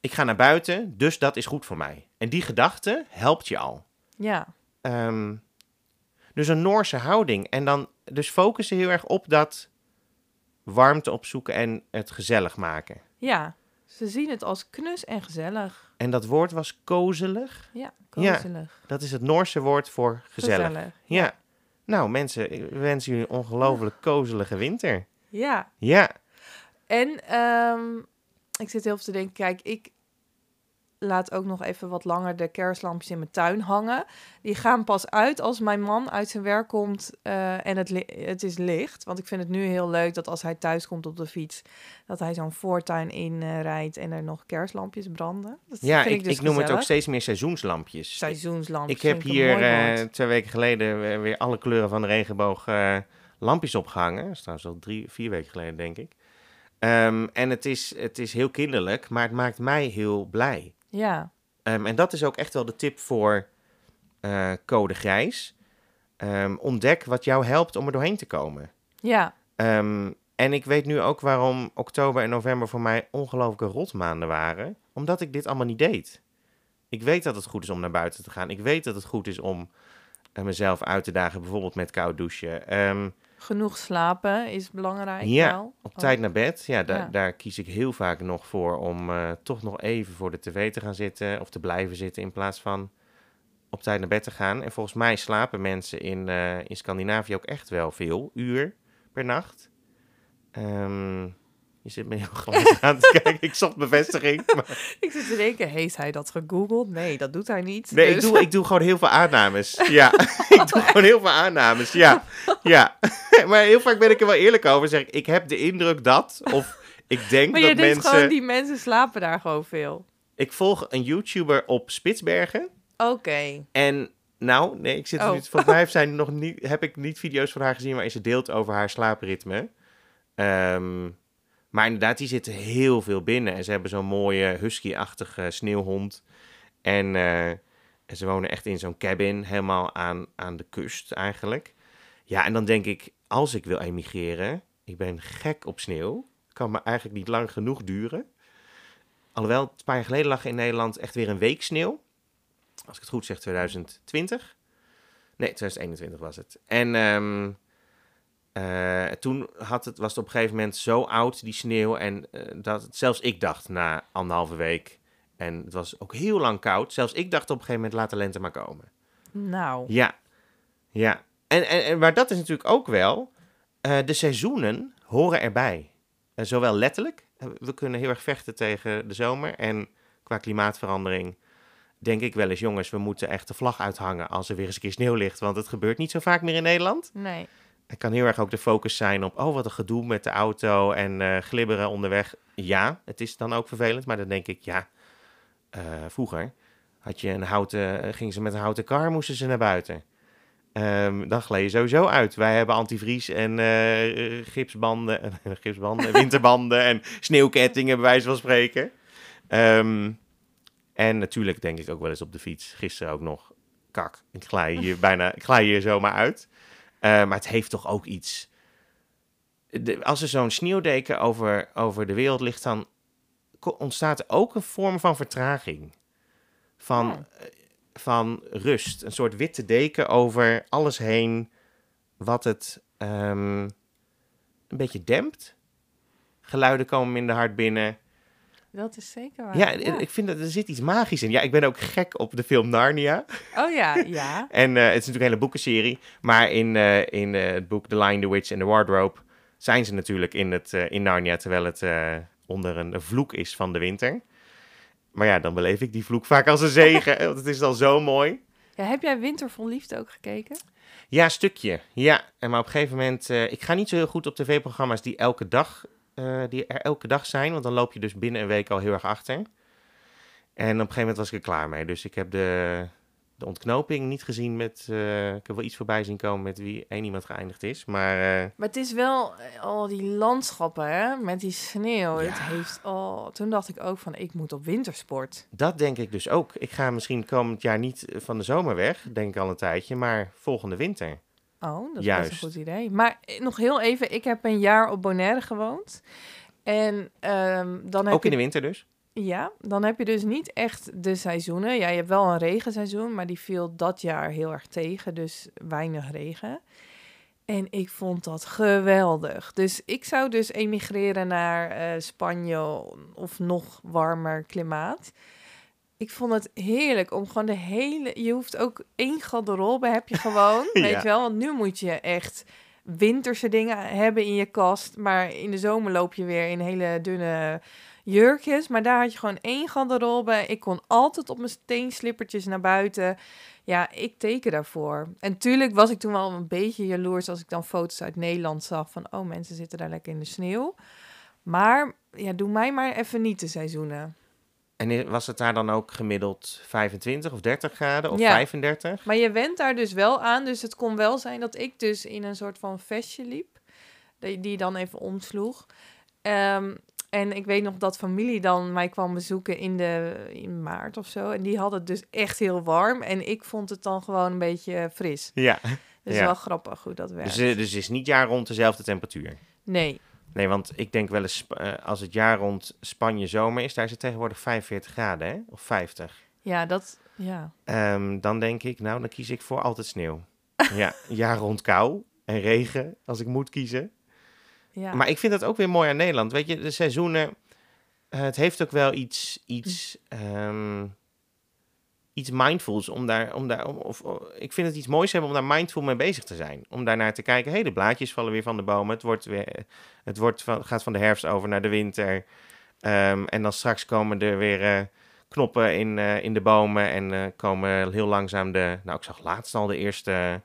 ik ga naar buiten, dus dat is goed voor mij. En die gedachte helpt je al. ja, Ehm, dus een Noorse houding. En dan dus focussen heel erg op dat warmte opzoeken en het gezellig maken. ja. Ze zien het als knus en gezellig. En dat woord was kozelig. Ja, Ja. kozelig. Dat is het Noorse woord voor gezellig. Gezellig. Ja. Nou mensen, ik wens jullie een ongelooflijk kozelige winter. Ja. Ja. En ehm, ik zit heel veel te denken, kijk, ik laat ook nog even wat langer de kerstlampjes in mijn tuin hangen. Die gaan pas uit als mijn man uit zijn werk komt eh, en het, het is licht. Want ik vind het nu heel leuk dat als hij thuis komt op de fiets, dat hij zo'n voortuin in eh, rijdt en er nog kerstlampjes branden. Dat Ja, vind ik, ik, dus ik noem het ook steeds meer seizoenslampjes. Seizoenslampjes. Ik heb hier eh, twee weken geleden weer, alle kleuren van de regenboog lampjes opgehangen. Dat is trouwens al drie, vier weken geleden, denk ik. Ehm, en het is, het is heel kinderlijk, maar het maakt mij heel blij. Ja, Ehm, en dat is ook echt wel de tip voor eh, code grijs. Ehm, ontdek wat jou helpt om er doorheen te komen. ja, Ehm, en ik weet nu ook waarom oktober en november voor mij ongelooflijke rotmaanden waren. Omdat ik dit allemaal niet deed. Ik weet dat het goed is om naar buiten te gaan. Ik weet dat het goed is om eh, mezelf uit te dagen, bijvoorbeeld met koud douchen. Ehm, genoeg slapen is belangrijk Ja, wel. op Oh. tijd naar bed, ja, da- Ja. daar kies ik heel vaak nog voor om eh, toch nog even voor de tv te gaan zitten of te blijven zitten in plaats van op tijd naar bed te gaan. En volgens mij slapen mensen in, eh, in Scandinavië ook echt wel veel, uur per nacht. Ehm, Je zit me heel gelijk aan te kijken. Ik zocht bevestiging. Maar... Ik zit te denken, heeft hij dat gegoogeld? Nee, dat doet hij niet. Nee, ik, dus- doe, ik doe gewoon heel veel aannames. Ja, ik doe gewoon heel veel aannames. Ja, ja. maar heel vaak ben ik er wel eerlijk over. Zeg ik, ik heb de indruk dat, of ik denk Maar je dat mensen... gewoon, die mensen slapen daar gewoon veel. Ik volg een YouTuber op Spitsbergen. Oké. En nou, nee, ik zit er Oh. niet. Volgens mij heeft zij nog niet, heb ik niet video's van haar gezien waarin ze deelt over haar slaapritme. Ehm, maar inderdaad, die zitten heel veel binnen. En ze hebben zo'n mooie husky-achtige sneeuwhond. En, eh, en ze wonen echt in zo'n cabin, helemaal aan, aan de kust eigenlijk. Ja, en dan denk ik, als ik wil emigreren, ik ben gek op sneeuw. Kan me eigenlijk niet lang genoeg duren. Alhoewel, een paar jaar geleden lag in Nederland echt weer een week sneeuw. Als ik het goed zeg, 2020. Nee, 2021 was het. En ehm, eh, toen had het, was het op een gegeven moment zo oud, die sneeuw. En eh, dat het- zelfs ik dacht na anderhalve week. En het was ook heel lang koud. Zelfs ik dacht op een gegeven moment, laat de lente maar komen. Nou, Ja, ja. En, en, en, maar dat is natuurlijk ook wel, eh, de seizoenen horen erbij. Zowel letterlijk, we kunnen heel erg vechten tegen de zomer. En qua klimaatverandering denk ik wel eens, jongens, we moeten echt de vlag uithangen als er weer eens een keer sneeuw ligt. Want het gebeurt niet zo vaak meer in Nederland. nee. Het kan heel erg ook de focus zijn op, oh wat een gedoe met de auto en eh, glibberen onderweg. Ja, het is dan ook vervelend, maar dan denk ik, ja, eh, vroeger had je een houten, eh, gingen ze met een houten kar, moesten ze naar buiten. Ehm, dan gleed je sowieso uit. Wij hebben antivries en gipsbanden, gipsbanden, winterbanden en sneeuwkettingen, bij wijze van spreken. Ehm, en natuurlijk denk ik ook wel eens op de fiets. Gisteren ook nog, kak, ik glij hier bijna, ik glij hier zomaar uit. Eh, maar het heeft toch ook iets. De- als er zo'n sneeuwdeken over, over de wereld ligt, dan ontstaat er ook een vorm van vertraging. Van, Ja. eh, van rust. Een soort witte deken over alles heen, wat het ehm, een beetje dempt. Geluiden komen minder hard binnen. Dat is zeker waar. Ja, ik vind dat er zit iets magisch in. Ja, ik ben ook gek op de film Narnia. Oh ja, ja. En eh, het is natuurlijk een hele boekenserie. Maar in, eh, in eh, het boek The Lion, the Witch and the Wardrobe zijn ze natuurlijk in, het, in Narnia, terwijl het onder een vloek is van de winter. Maar ja, dan beleef ik die vloek vaak als een zegen, want het is dan zo mooi. ja. Heb jij Winter vol Liefde ook gekeken? Ja, een stukje. Ja, en maar op een gegeven moment... ik ga niet zo heel goed op tv-programma's die elke dag, eh, die er elke dag zijn. Want dan loop je dus binnen een week al heel erg achter. En op een gegeven moment was ik er klaar mee. Dus ik heb de, de ontknoping niet gezien met... eh, ik heb wel iets voorbij zien komen met wie één iemand geëindigd is. Maar eh, Maar het is wel al die landschappen, hè, met die sneeuw. Het heeft al. Toen dacht ik ook van, ik moet op wintersport. dat denk ik dus ook. Ik ga misschien komend jaar niet van de zomer weg, denk ik al een tijdje. Maar volgende winter. Oh, dat is Juist. een goed idee. Maar eh, nog heel even, ik heb een jaar op Bonaire gewoond. En ehm, dan heb Ook in de winter dus. ja, dan heb je dus niet echt de seizoenen. Ja, je hebt wel een regenseizoen, maar die viel dat jaar heel erg tegen, dus weinig regen. En ik vond dat geweldig. Dus ik zou dus emigreren naar eh, Spanje of nog warmer klimaat. Ik vond het heerlijk om gewoon de hele... Je hoeft ook één garderobe heb je gewoon, Ja. weet je wel. Want nu moet je echt winterse dingen hebben in je kast. Maar in de zomer loop je weer in hele dunne jurkjes. Maar daar had je gewoon één garderobe. Ik kon altijd op mijn steenslippertjes naar buiten. Ja, ik teken daarvoor. En tuurlijk was ik toen wel een beetje jaloers als ik dan foto's uit Nederland zag van... oh, mensen zitten daar lekker in de sneeuw. Maar ja, doe mij maar even niet de seizoenen. En was het daar dan ook gemiddeld 25 of 30 graden of Ja. 35? Maar je went daar dus wel aan. Dus het kon wel zijn dat ik dus in een soort van vestje liep. Die, die dan even omsloeg. Ehm, en ik weet nog dat familie dan mij kwam bezoeken in, de, in maart of zo. En die had het dus echt heel warm. En ik vond het dan gewoon een beetje fris. Ja. Dus Ja. wel grappig hoe dat werkt. Dus, dus het is niet jaar rond dezelfde temperatuur. Nee. Nee, want ik denk wel eens, eh, als het jaar rond Spanje zomer is, daar is het tegenwoordig 45 graden, hè? Of 50. Ja, dat... Ja. Ehm, dan denk ik, nou, dan kies ik voor altijd sneeuw. ja, jaar rond kou en regen, als ik moet kiezen. ja. Maar ik vind dat ook weer mooi aan Nederland. Weet je, de seizoenen, eh, het heeft ook wel iets, iets, ehm, iets mindfuls om daar, om daar om, of, ik vind het iets moois hebben om daar mindful mee bezig te zijn. Om daarnaar te kijken, hé, hey, de blaadjes vallen weer van de bomen. Het, wordt weer, het wordt van, gaat van de herfst over naar de winter. Ehm, en dan straks komen er weer uh, knoppen in, uh, in de bomen en uh, komen heel langzaam de, nou ik zag laatst al de eerste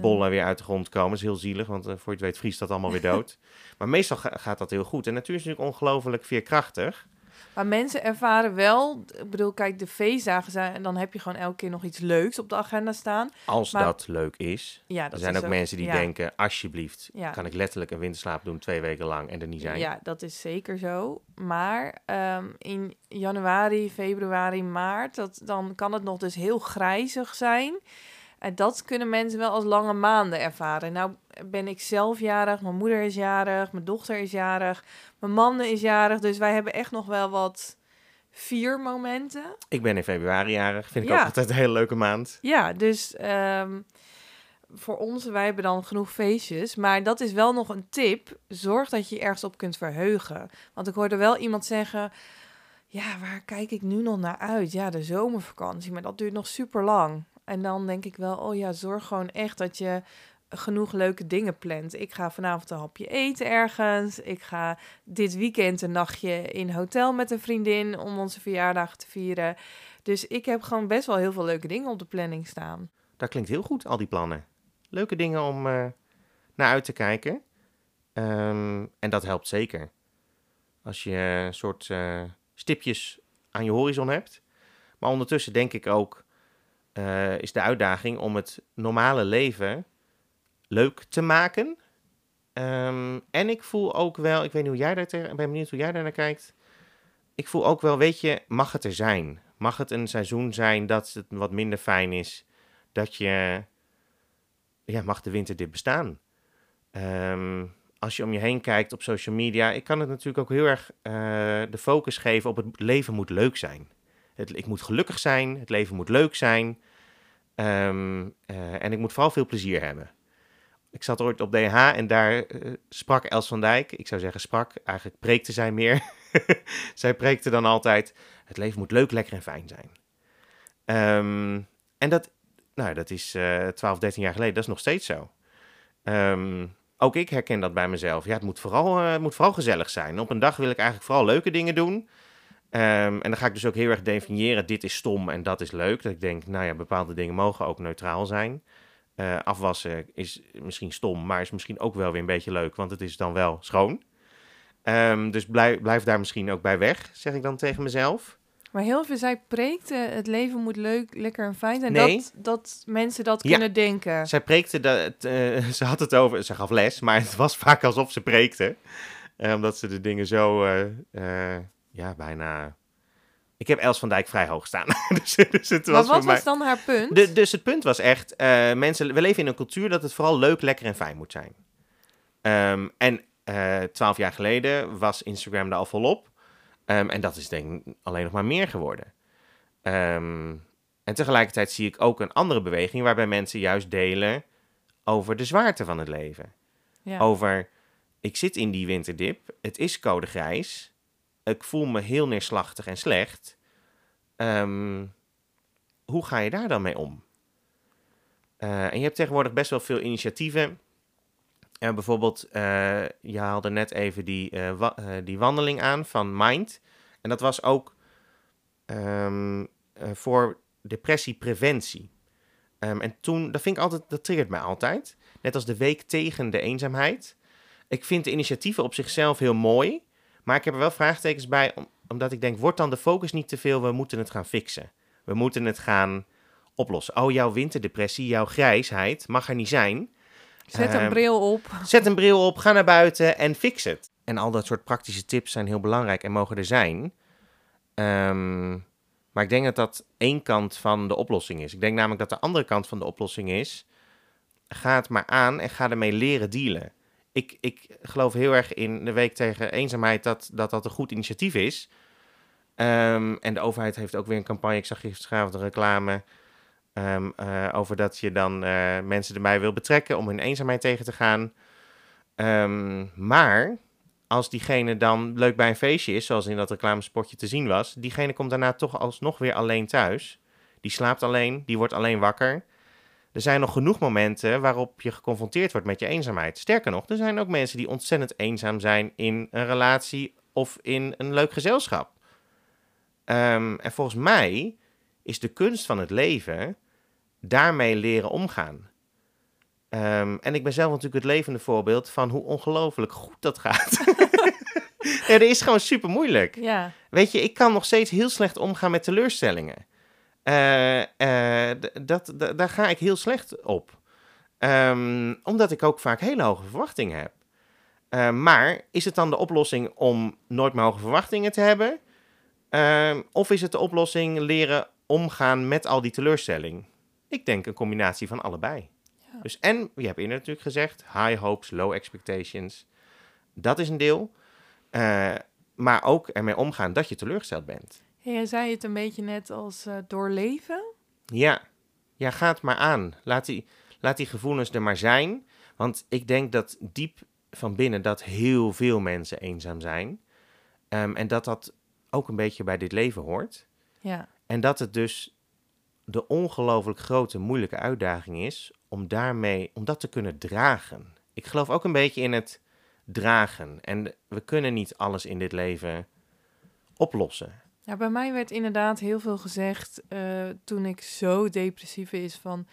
bollen weer uit de grond komen. Dat is heel zielig, want voor je het weet vriest dat allemaal weer dood. maar meestal ga, gaat dat heel goed. En natuur is natuurlijk ongelooflijk veerkrachtig. Maar mensen ervaren wel, ik bedoel, kijk, de feestdagen zijn en dan heb je gewoon elke keer nog iets leuks op de agenda staan. Als maar, dat leuk is. Ja, dat er zijn ook, mensen die ja. denken, alsjeblieft, Ja. kan ik letterlijk een winterslaap doen twee weken lang en er niet zijn. Ja, dat is zeker zo. Maar ehm, in januari, februari, maart, dat, dan kan het nog dus heel grijzig zijn. En dat kunnen mensen wel als lange maanden ervaren. Nou ben ik zelf jarig, mijn moeder is jarig, mijn dochter is jarig, mijn man is jarig. Dus wij hebben echt nog wel wat viermomenten. Ik ben in februari jarig, vind ik Ja. ook altijd een hele leuke maand. Ja, dus ehm, voor ons, wij hebben dan genoeg feestjes. Maar dat is wel nog een tip. Zorg dat je je ergens op kunt verheugen. Want ik hoorde wel iemand zeggen... Ja, waar kijk ik nu nog naar uit? Ja, de zomervakantie, maar dat duurt nog super lang. En dan denk ik wel, oh ja, zorg gewoon echt dat je genoeg leuke dingen plant. Ik ga vanavond een hapje eten ergens. Ik ga dit weekend een nachtje in hotel met een vriendin om onze verjaardag te vieren. Dus ik heb gewoon best wel heel veel leuke dingen op de planning staan. Dat klinkt heel goed, al die plannen. Leuke dingen om eh, naar uit te kijken. Ehm, en dat helpt zeker. Als je een soort eh, stipjes aan je horizon hebt. Maar ondertussen denk ik ook, eh, is de uitdaging om het normale leven leuk te maken. Ehm, en ik voel ook wel, ik weet niet hoe jij daar ik ben benieuwd hoe jij daar naar kijkt. Ik voel ook wel, weet je, mag het er zijn? Mag het een seizoen zijn dat het wat minder fijn is? Dat je, ja, mag de winter dit bestaan? Ehm, als je om je heen kijkt op social media, ik kan het natuurlijk ook heel erg eh, de focus geven op het leven moet leuk zijn. Het, ik moet gelukkig zijn, het leven moet leuk zijn. Ehm, eh, en ik moet vooral veel plezier hebben. Ik zat ooit op DH en daar eh, sprak Els van Dijk. Ik zou zeggen sprak, eigenlijk preekte zij meer. zij preekte dan altijd, het leven moet leuk, lekker en fijn zijn. Ehm, en dat, nou, dat is eh 12, 13 jaar geleden, dat is nog steeds zo. Ehm, ook ik herken dat bij mezelf. Ja, het moet, vooral, eh, het moet vooral gezellig zijn. Op een dag wil ik eigenlijk vooral leuke dingen doen. Ehm, en dan ga ik dus ook heel erg definiëren, dit is stom en dat is leuk. Dat ik denk, nou ja, bepaalde dingen mogen ook neutraal zijn. Eh, afwassen is misschien stom, maar is misschien ook wel weer een beetje leuk, want het is dan wel schoon. Ehm, dus blijf, blijf daar misschien ook bij weg, zeg ik dan tegen mezelf. Maar heel veel zij preekte, het leven moet leuk, lekker en fijn zijn. Nee. Dat, dat mensen dat Ja. kunnen denken. Zij preekte, dat, eh, ze had het over, ze gaf les, maar het was vaak alsof ze preekte. Eh, omdat ze de dingen zo, eh, eh, ja, bijna... Ik heb Els van Dijk vrij hoog staan. dus, dus het Maar was wat voor mij... was dan haar punt? De, dus het punt was echt, eh, mensen, we leven in een cultuur dat het vooral leuk, lekker en fijn moet zijn. Ehm, en eh, twaalf jaar geleden was Instagram er al volop. Ehm, en dat is denk ik alleen nog maar meer geworden. Ehm, en tegelijkertijd zie ik ook een andere beweging waarbij mensen juist delen over de zwaarte van het leven. ja. Over, ik zit in die winterdip, het is code grijs, ik voel me heel neerslachtig en slecht. Ehm, hoe ga je daar dan mee om? Eh, en je hebt tegenwoordig best wel veel initiatieven. Eh, bijvoorbeeld, eh, je haalde net even die, die wandeling aan van Mind. En dat was ook ehm, eh, voor depressiepreventie. Ehm, en toen, dat vind ik altijd, dat triggert mij altijd. Net als de week tegen de eenzaamheid. Ik vind de initiatieven op zichzelf heel mooi. Maar ik heb er wel vraagtekens bij, om- omdat ik denk, wordt dan de focus niet te veel? We moeten het gaan fixen. We moeten het gaan oplossen. Oh, jouw winterdepressie, jouw grijsheid mag er niet zijn. Zet een Ehm, bril op. Zet een bril op, ga naar buiten en fix het. En al dat soort praktische tips zijn heel belangrijk en mogen er zijn. Ehm, maar ik denk dat dat één kant van de oplossing is. Ik denk namelijk dat de andere kant van de oplossing is... ga het maar aan en ga ermee leren dealen. Ik, ik geloof heel erg in de week tegen eenzaamheid dat dat, dat een goed initiatief is. Ehm, en de overheid heeft ook weer een campagne. Ik zag gisteravond een reclame ehm, eh, over dat je dan eh, mensen erbij wil betrekken om hun eenzaamheid tegen te gaan. Ehm, maar als diegene dan leuk bij een feestje is, zoals in dat reclamespotje te zien was, diegene komt daarna toch alsnog weer alleen thuis. die slaapt alleen, die wordt alleen wakker. Er zijn nog genoeg momenten waarop je geconfronteerd wordt met je eenzaamheid. Sterker nog, er zijn ook mensen die ontzettend eenzaam zijn in een relatie of in een leuk gezelschap. Ehm, en volgens mij is de kunst van het leven daarmee leren omgaan. Ehm, en ik ben zelf natuurlijk het levende voorbeeld van hoe ongelooflijk goed dat gaat. ja, dat is gewoon super moeilijk. Ja, Weet je, ik kan nog steeds heel slecht omgaan met teleurstellingen. Eh, eh, dat, daar ga ik heel slecht op. Ehm, omdat ik ook vaak hele hoge verwachtingen heb. Eh, maar is het dan de oplossing om nooit meer hoge verwachtingen te hebben? Ehm, of is het de oplossing leren omgaan met al die teleurstelling? Ik denk een combinatie van allebei. Ja. Dus en, je hebt eerder natuurlijk gezegd, high hopes, low expectations. Dat is een deel. Maar ook ermee omgaan dat je teleurgesteld bent. Jij zei het een beetje net als eh, doorleven. Ja, ja, ga het maar aan. Laat die, laat die gevoelens er maar zijn. Want ik denk dat diep van binnen dat heel veel mensen eenzaam zijn. Ehm, en dat dat ook een beetje bij dit leven hoort. Ja, En dat het dus de ongelooflijk grote, moeilijke uitdaging is om daarmee, om dat te kunnen dragen. Ik geloof ook een beetje in het dragen. En we kunnen niet alles in dit leven oplossen. Ja, bij mij werd inderdaad heel veel gezegd eh, toen ik zo depressief is van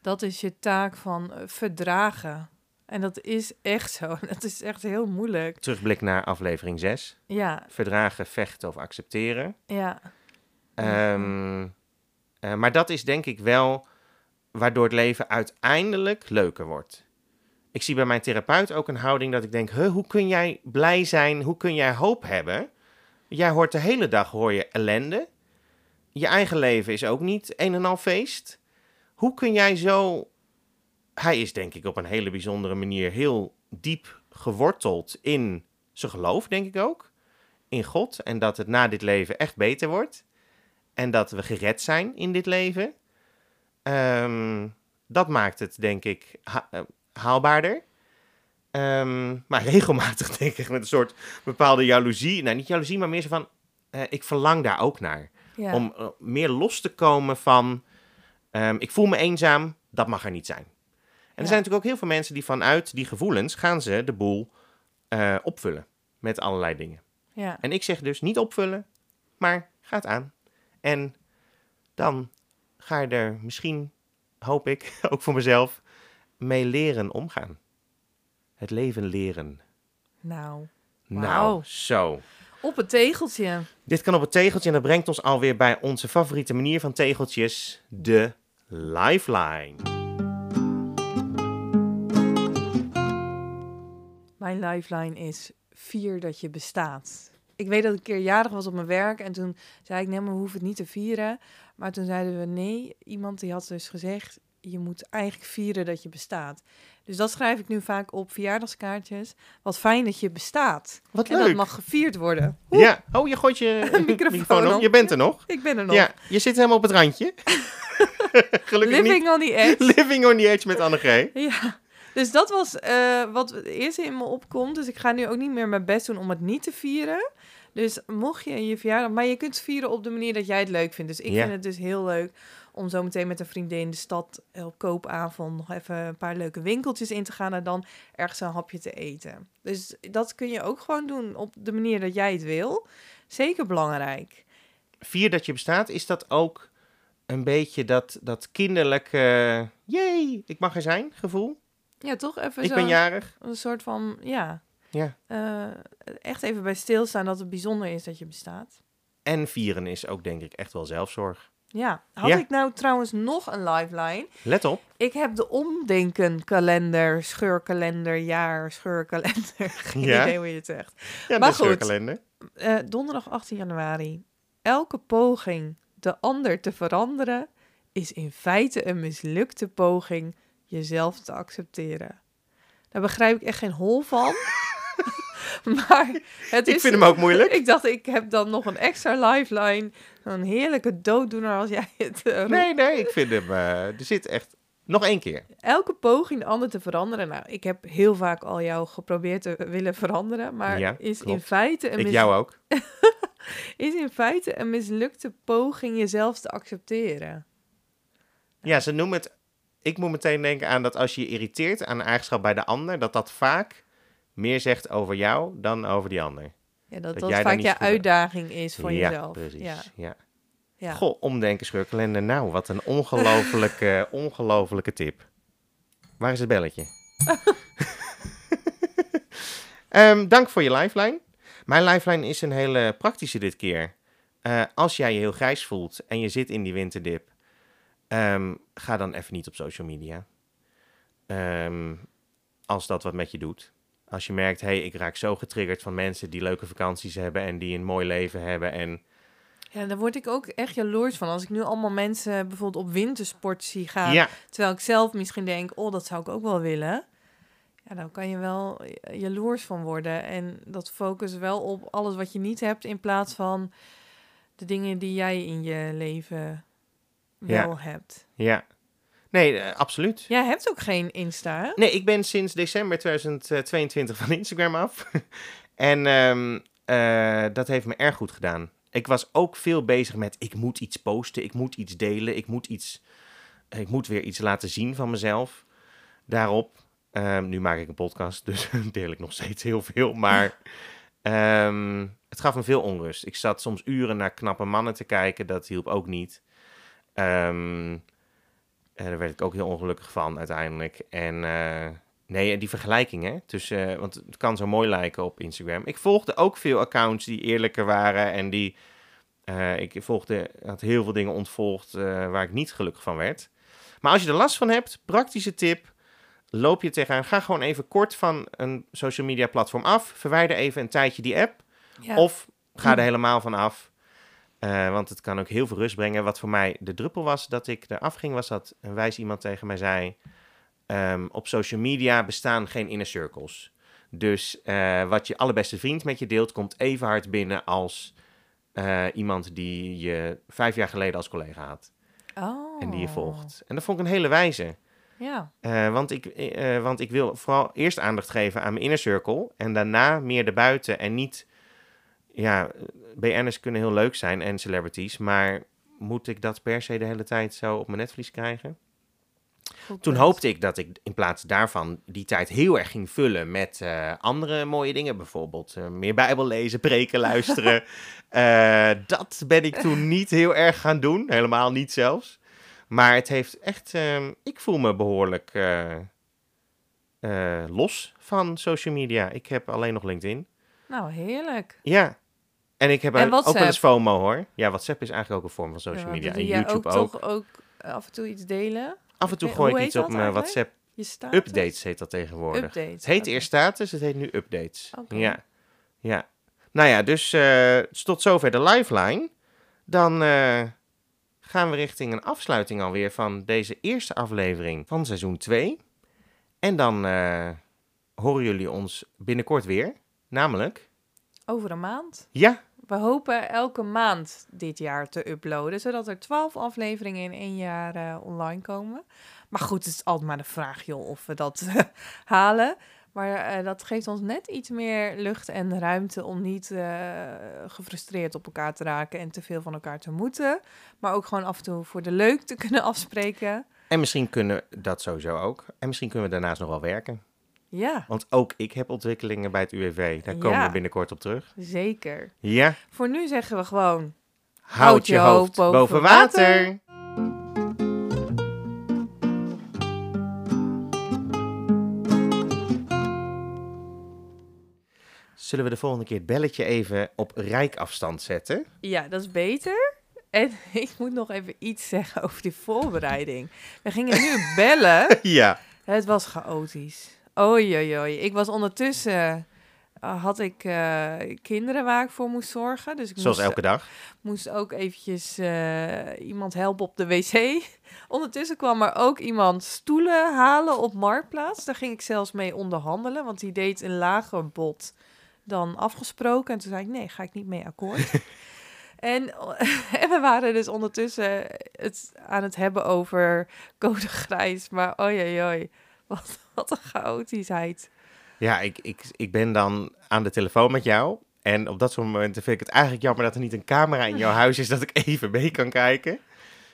dat is je taak van eh, verdragen. En dat is echt zo. Dat is echt heel moeilijk. Terugblik naar aflevering 6. Ja, Verdragen, vechten of accepteren. ja, Ehm, eh, maar dat is denk ik wel waardoor het leven uiteindelijk leuker wordt. Ik zie bij mijn therapeut ook een houding dat ik denk, huh, hoe kun jij blij zijn, hoe kun jij hoop hebben? Jij hoort de hele dag hoor je ellende. Je eigen leven is ook niet een en al feest. Hoe kun jij zo... Hij is denk ik op een hele bijzondere manier heel diep geworteld in zijn geloof, denk ik ook. In God en dat het na dit leven echt beter wordt. En dat we gered zijn in dit leven. Ehm, dat maakt het, denk ik, eh, haalbaarder. Ehm, maar regelmatig denk ik met een soort bepaalde jaloezie. Nou, niet jaloezie, maar meer zo van... eh, ik verlang daar ook naar. ja. Om eh, meer los te komen van... ehm, ik voel me eenzaam, dat mag er niet zijn. En er zijn natuurlijk ook heel veel mensen die vanuit die gevoelens... gaan ze de boel eh, opvullen met allerlei dingen. ja. En ik zeg dus niet opvullen, maar ga het aan. En dan ga je er misschien, hoop ik, ook voor mezelf, mee leren omgaan. Het leven leren. Nou, Nou, zo. op het tegeltje. Dit kan op het tegeltje en dat brengt ons alweer bij onze favoriete manier van tegeltjes, de lifeline. Mijn lifeline is vier dat je bestaat. Ik weet dat ik een keer jarig was op mijn werk en toen zei ik, nee, maar we hoeven het niet te vieren. Maar toen zeiden we, nee, iemand die had dus gezegd, je moet eigenlijk vieren dat je bestaat. Dus dat schrijf ik nu vaak op verjaardagskaartjes. Wat fijn dat je bestaat. Wat En dat mag gevierd worden. Ja, oh, je gooit je Microfoon op. op. Je bent er nog. Ik ben er nog. Ja, je zit helemaal op het randje. Gelukkig niet. Living on the edge. Living on the edge met Annegreet. Ja, dus dat was eh, wat het eerste in me opkomt. Dus ik ga nu ook niet meer mijn best doen om het niet te vieren. Dus mocht je je verjaardag... Maar je kunt vieren op de manier dat jij het leuk vindt. Dus ik Ja. vind het dus heel leuk om zo meteen met een vriendin in de stad eh, op koopavond nog even een paar leuke winkeltjes in te gaan en dan ergens een hapje te eten. Dus dat kun je ook gewoon doen op de manier dat jij het wil. Zeker belangrijk. Vier dat je bestaat, is dat ook een beetje dat, dat kinderlijke... Jee, ik mag er zijn gevoel. Ja, toch even Ik zo ben jarig. een soort van, ja, Ja. eh, echt even bij stilstaan dat het bijzonder is dat je bestaat. En vieren is ook denk ik echt wel zelfzorg. Ja, had Ja. ik nou trouwens nog een lifeline? Let op. Ik heb de omdenken kalender, scheurkalender, jaar, scheurkalender. Geen Ja? idee hoe je het zegt. Ja, Maar de goed. scheurkalender. Eh, donderdag 18 januari. Elke poging de ander te veranderen is in feite een mislukte poging jezelf te accepteren. Daar begrijp ik echt geen hol van. maar het is... Ik vind hem ook moeilijk. Ik dacht, ik heb dan nog een extra lifeline. Zo'n heerlijke dooddoener als jij het roept. Nee, nee, ik vind hem... eh, er zit echt... Nog één keer. Elke poging de ander te veranderen. Nou, ik heb heel vaak al jou geprobeerd te willen veranderen. Maar Ja, is, in feite een Ik mis- jou ook. is in feite een mislukte poging jezelf te accepteren. Ja, ze noemen het... Ik moet meteen denken aan dat als je je irriteert aan een eigenschap bij de ander... dat dat vaak meer zegt over jou dan over die ander. Ja, dat Dat vaak je uitdaging is ja, jezelf. precies. Ja, Ja. ja. Goh, omdenken, schurkelende. Nou, wat een ongelofelijke, ongelofelijke tip. Waar is het belletje? Ehm, dank voor je lifeline. Mijn lifeline is een hele praktische dit keer. Eh, als jij je heel grijs voelt en je zit in die winterdip, ehm, ga dan even niet op social media. Ehm, als dat wat met je doet. Als je merkt, hé, hey, ik raak zo getriggerd van mensen die leuke vakanties hebben en die een mooi leven hebben en Ja, daar word ik ook echt jaloers van. Als ik nu allemaal mensen bijvoorbeeld op wintersport zie gaan, ja, terwijl ik zelf misschien denk, oh, dat zou ik ook wel willen. Ja, dan kan je wel jaloers van worden. En dat focus wel op alles wat je niet hebt, in plaats van de dingen die jij in je leven Ja. wel hebt. Ja. Nee, eh, absoluut. Jij hebt ook geen Insta, hè? Nee, ik ben sinds december 2022 van Instagram af. en ehm, eh, dat heeft me erg goed gedaan. Ik was ook veel bezig met, ik moet iets posten, ik moet iets delen, ik moet, iets, ik moet weer iets laten zien van mezelf. Daarop, ehm, nu maak ik een podcast, dus deel ik nog steeds heel veel, maar ehm, het gaf me veel onrust. Ik zat soms uren naar knappe mannen te kijken, dat hielp ook niet. Ehm, en daar werd ik ook heel ongelukkig van uiteindelijk. En eh, nee, die vergelijking hè, tussen, eh, want het kan zo mooi lijken op Instagram. Ik volgde ook veel accounts die eerlijker waren en die, eh, ik volgde, had heel veel dingen ontvolgd waar ik niet gelukkig van werd. Maar als je er last van hebt, praktische tip, loop je tegenaan, ga gewoon even kort van een social media platform af, verwijder even een tijdje die app. Ja. Of ga er Hm. helemaal van af. Eh, want het kan ook heel veel rust brengen. Wat voor mij de druppel was dat ik eraf ging, was dat een wijs iemand tegen mij zei: ehm, Op social media bestaan geen inner circles. Dus eh, wat je allerbeste vriend met je deelt, komt even hard binnen als eh, iemand die je vijf jaar geleden als collega had. oh. En die je volgt. En dat vond ik een hele wijze. Ja, want, ik, want ik wil vooral eerst aandacht geven aan mijn inner circle. En daarna meer erbuiten. En niet. Ja, BN'ers kunnen heel leuk zijn en celebrities. Maar moet ik dat per se de hele tijd zo op mijn netvlies krijgen? goed Toen hoopte ik dat ik in plaats daarvan die tijd heel erg ging vullen met eh, andere mooie dingen. Bijvoorbeeld eh, meer Bijbel lezen, preken luisteren. Eh, dat ben ik toen niet heel erg gaan doen. Helemaal niet zelfs. Maar het heeft echt... ehm, ik voel me behoorlijk eh, eh, los van social media. Ik heb alleen nog LinkedIn. Nou, heerlijk. Ja. En ik heb En ook wel eens FOMO hoor. Ja, WhatsApp is eigenlijk ook een vorm van social media. En YouTube ook. toch ook af en toe iets delen? Af en toe gooi ik iets op mijn? WhatsApp. Updates heet dat tegenwoordig. Updates. Het heet eerst status, het heet nu updates. Ja. ja. Nou ja, dus eh, tot zover de lifeline. Dan eh, gaan we richting een afsluiting alweer van deze eerste aflevering van seizoen 2. En dan eh, horen jullie ons binnenkort weer. Namelijk, Over een maand. ja, We hopen elke maand dit jaar te uploaden, zodat er twaalf afleveringen in één jaar eh, online komen. Maar goed, het is altijd maar de vraag, joh, of we dat halen. Maar eh, dat geeft ons net iets meer lucht en ruimte om niet eh, gefrustreerd op elkaar te raken en te veel van elkaar te moeten. Maar ook gewoon af en toe voor de leuk te kunnen afspreken. en misschien kunnen dat sowieso ook. En misschien kunnen we daarnaast nog wel werken. Ja, Want ook ik heb ontwikkelingen bij het UWV. Daar komen Ja. we binnenkort op terug. zeker. Ja, Voor nu zeggen we gewoon houd je hoofd boven water. Zullen we de volgende keer het belletje even op rijkafstand zetten? Ja, dat is beter. En ik moet nog even iets zeggen over die voorbereiding. We gingen nu bellen. ja. Het was chaotisch. Oei, oei, oei. Ik was ondertussen... eh, had ik eh, kinderen waar ik voor moest zorgen. Dus ik Zoals moest, elke dag. moest ook eventjes eh, iemand helpen op de wc. Ondertussen kwam er ook iemand stoelen halen op Marktplaats. Daar ging ik zelfs mee onderhandelen, want die deed een lager bod dan afgesproken. En toen zei ik, nee, ga ik niet mee akkoord. en, en we waren dus ondertussen het aan het hebben over code grijs. Maar oei, oei, oei. Wat, wat een chaotischheid. Ja, ik, ik, ik ben dan aan de telefoon met jou. En op dat soort momenten vind ik het eigenlijk jammer dat er niet een camera in jouw huis is dat ik even mee kan kijken.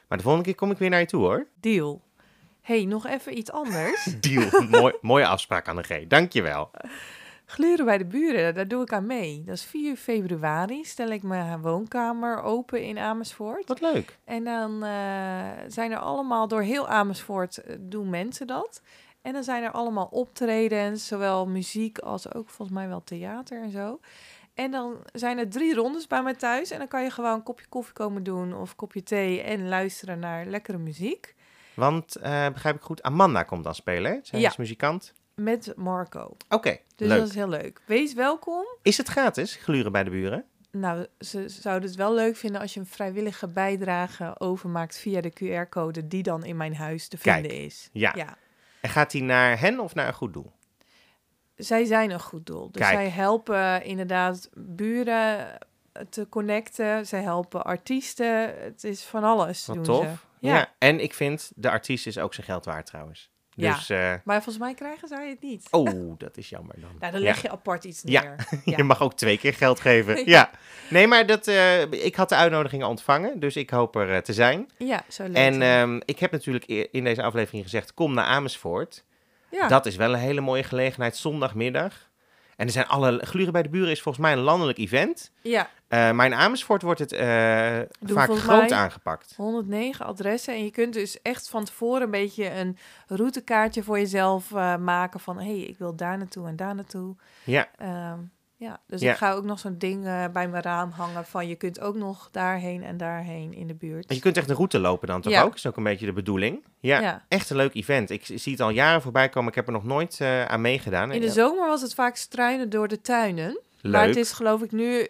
Maar de volgende keer kom ik weer naar je toe, hoor. Deal. hey, nog even iets anders. Deal. Mooi, mooie afspraak aan de G. Dankjewel. Gluren bij de buren, daar doe ik aan mee. Dat is 4 februari, stel ik mijn woonkamer open in Amersfoort. Wat leuk. En dan eh, zijn er allemaal, door heel Amersfoort eh, doen mensen dat. En dan zijn er allemaal optredens, zowel muziek als ook volgens mij wel theater en zo. En dan zijn er drie rondes bij mij thuis. En dan kan je gewoon een kopje koffie komen doen of een kopje thee en luisteren naar lekkere muziek. Want, eh, begrijp ik goed, Amanda komt dan spelen, hè? Zij Ja. is muzikant. Met Marco. Oké, Dus leuk. dat is heel leuk. Wees welkom. Is het gratis, gluren bij de buren? Nou, ze zouden het wel leuk vinden als je een vrijwillige bijdrage overmaakt via de QR-code die dan in mijn huis te Kijk, vinden is. ja. ja. En gaat hij naar hen of naar een goed doel? Zij zijn een goed doel. Dus Kijk. zij helpen inderdaad buren te connecten. Zij helpen artiesten. Het is van alles Wat doen tof. ze. Ja. Ja. En ik vind, de artiest is ook zijn geld waard trouwens. Ja. Dus, eh, Maar volgens mij krijgen zij het niet. oh, dat is jammer dan. Nou, dan Ja. leg je apart iets Ja. neer. Je mag ook twee keer geld geven. Ja. Nee, maar dat, eh, ik had de uitnodiging ontvangen, dus ik hoop er eh, te zijn. Ja, zo leuk. En ehm, ik heb natuurlijk e- in deze aflevering gezegd, kom naar Amersfoort. ja. Dat is wel een hele mooie gelegenheid, zondagmiddag. En er zijn alle, Gluren bij de Buren is volgens mij een landelijk event. ja, Eh, maar in Amersfoort wordt het eh, vaak groot aangepakt. 109 adressen. En je kunt dus echt van tevoren een beetje een routekaartje voor jezelf eh, maken. Van, hé, hey, ik wil daar naartoe en daar naartoe. Ja, Ehm, ja, dus Ja. ik ga ook nog zo'n ding eh, bij mijn raam hangen van je kunt ook nog daarheen en daarheen in de buurt. je kunt echt een route lopen dan toch Ja. ook? Is ook een beetje de bedoeling. Ja, Ja. echt een leuk event. Ik zie het al jaren voorbij komen. Ik heb er nog nooit eh, aan meegedaan. In de zomer was het vaak struinen door de tuinen. Leuk. Maar het is geloof ik nu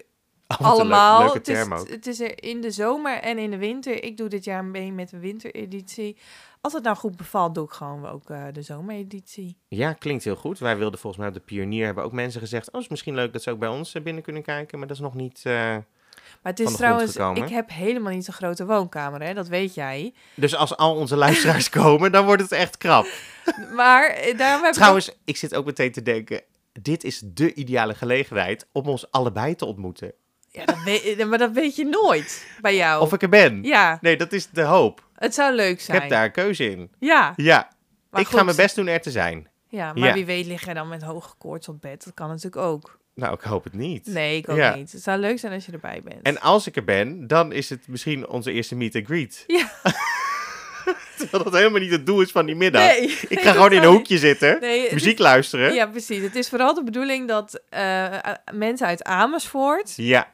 Leuk- allemaal. het, is, ook. het is er in de zomer en in de winter. Ik doe dit jaar mee met de wintereditie. Als het nou goed bevalt, doe ik gewoon ook eh, de zomereditie. Ja, klinkt heel goed. Wij wilden volgens mij op de Pionier hebben ook mensen gezegd... oh, is misschien leuk dat ze ook bij ons eh, binnen kunnen kijken. Maar dat is nog niet... eh, Maar het is trouwens, ik heb helemaal niet zo'n grote woonkamer, hè? dat weet jij. Dus als al onze luisteraars komen, dan wordt het echt krap. Maar daarom heb ik Trouwens, ik zit ook meteen te denken... dit is de ideale gelegenheid om ons allebei te ontmoeten. Ja, dat weet, eh, maar dat weet je nooit bij jou. Of ik er ben. Ja, Nee, dat is de hoop. het zou leuk Ik zijn. heb daar een keuze in. Ja, Ja, maar ik ga mijn best doen er te zijn. Ja, maar Ja. wie weet lig jij dan met hoge koorts op bed. Dat kan natuurlijk ook. Nou, ik hoop het niet. Nee, ik ook Ja. niet. Het zou leuk zijn als je erbij bent. En als ik er ben, dan is het misschien onze eerste meet and greet. Ja. Terwijl dat helemaal niet het doel is van die middag. nee, Ik ga gewoon in een hoekje zitten, Nee, muziek luisteren. Ja, precies. Het is vooral de bedoeling dat eh, mensen uit Amersfoort Ja,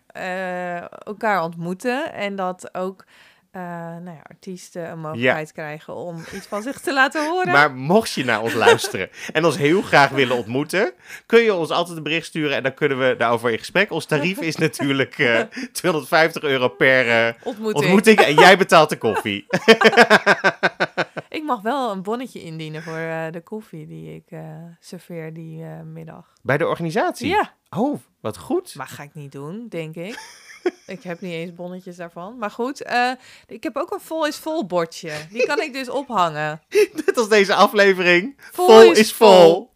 elkaar ontmoeten. En dat ook eh, nou ja, artiesten een mogelijkheid krijgen om iets van zich te laten horen. maar mocht je naar ons luisteren en ons heel graag willen ontmoeten, kun je ons altijd een bericht sturen en dan kunnen we daarover in gesprek. Ons tarief is natuurlijk eh 250 euro per eh, ontmoeting. ontmoeting en jij betaalt de koffie. Ik mag wel een bonnetje indienen voor eh, de koffie die ik eh, serveer die eh, middag. Bij de organisatie? Ja, Oh, wat goed. maar ga ik niet doen, denk ik. ik heb niet eens bonnetjes daarvan. Maar goed, eh, ik heb ook een vol is vol bordje. Die kan ik dus ophangen. Net als deze aflevering. Vol Vol, is is vol.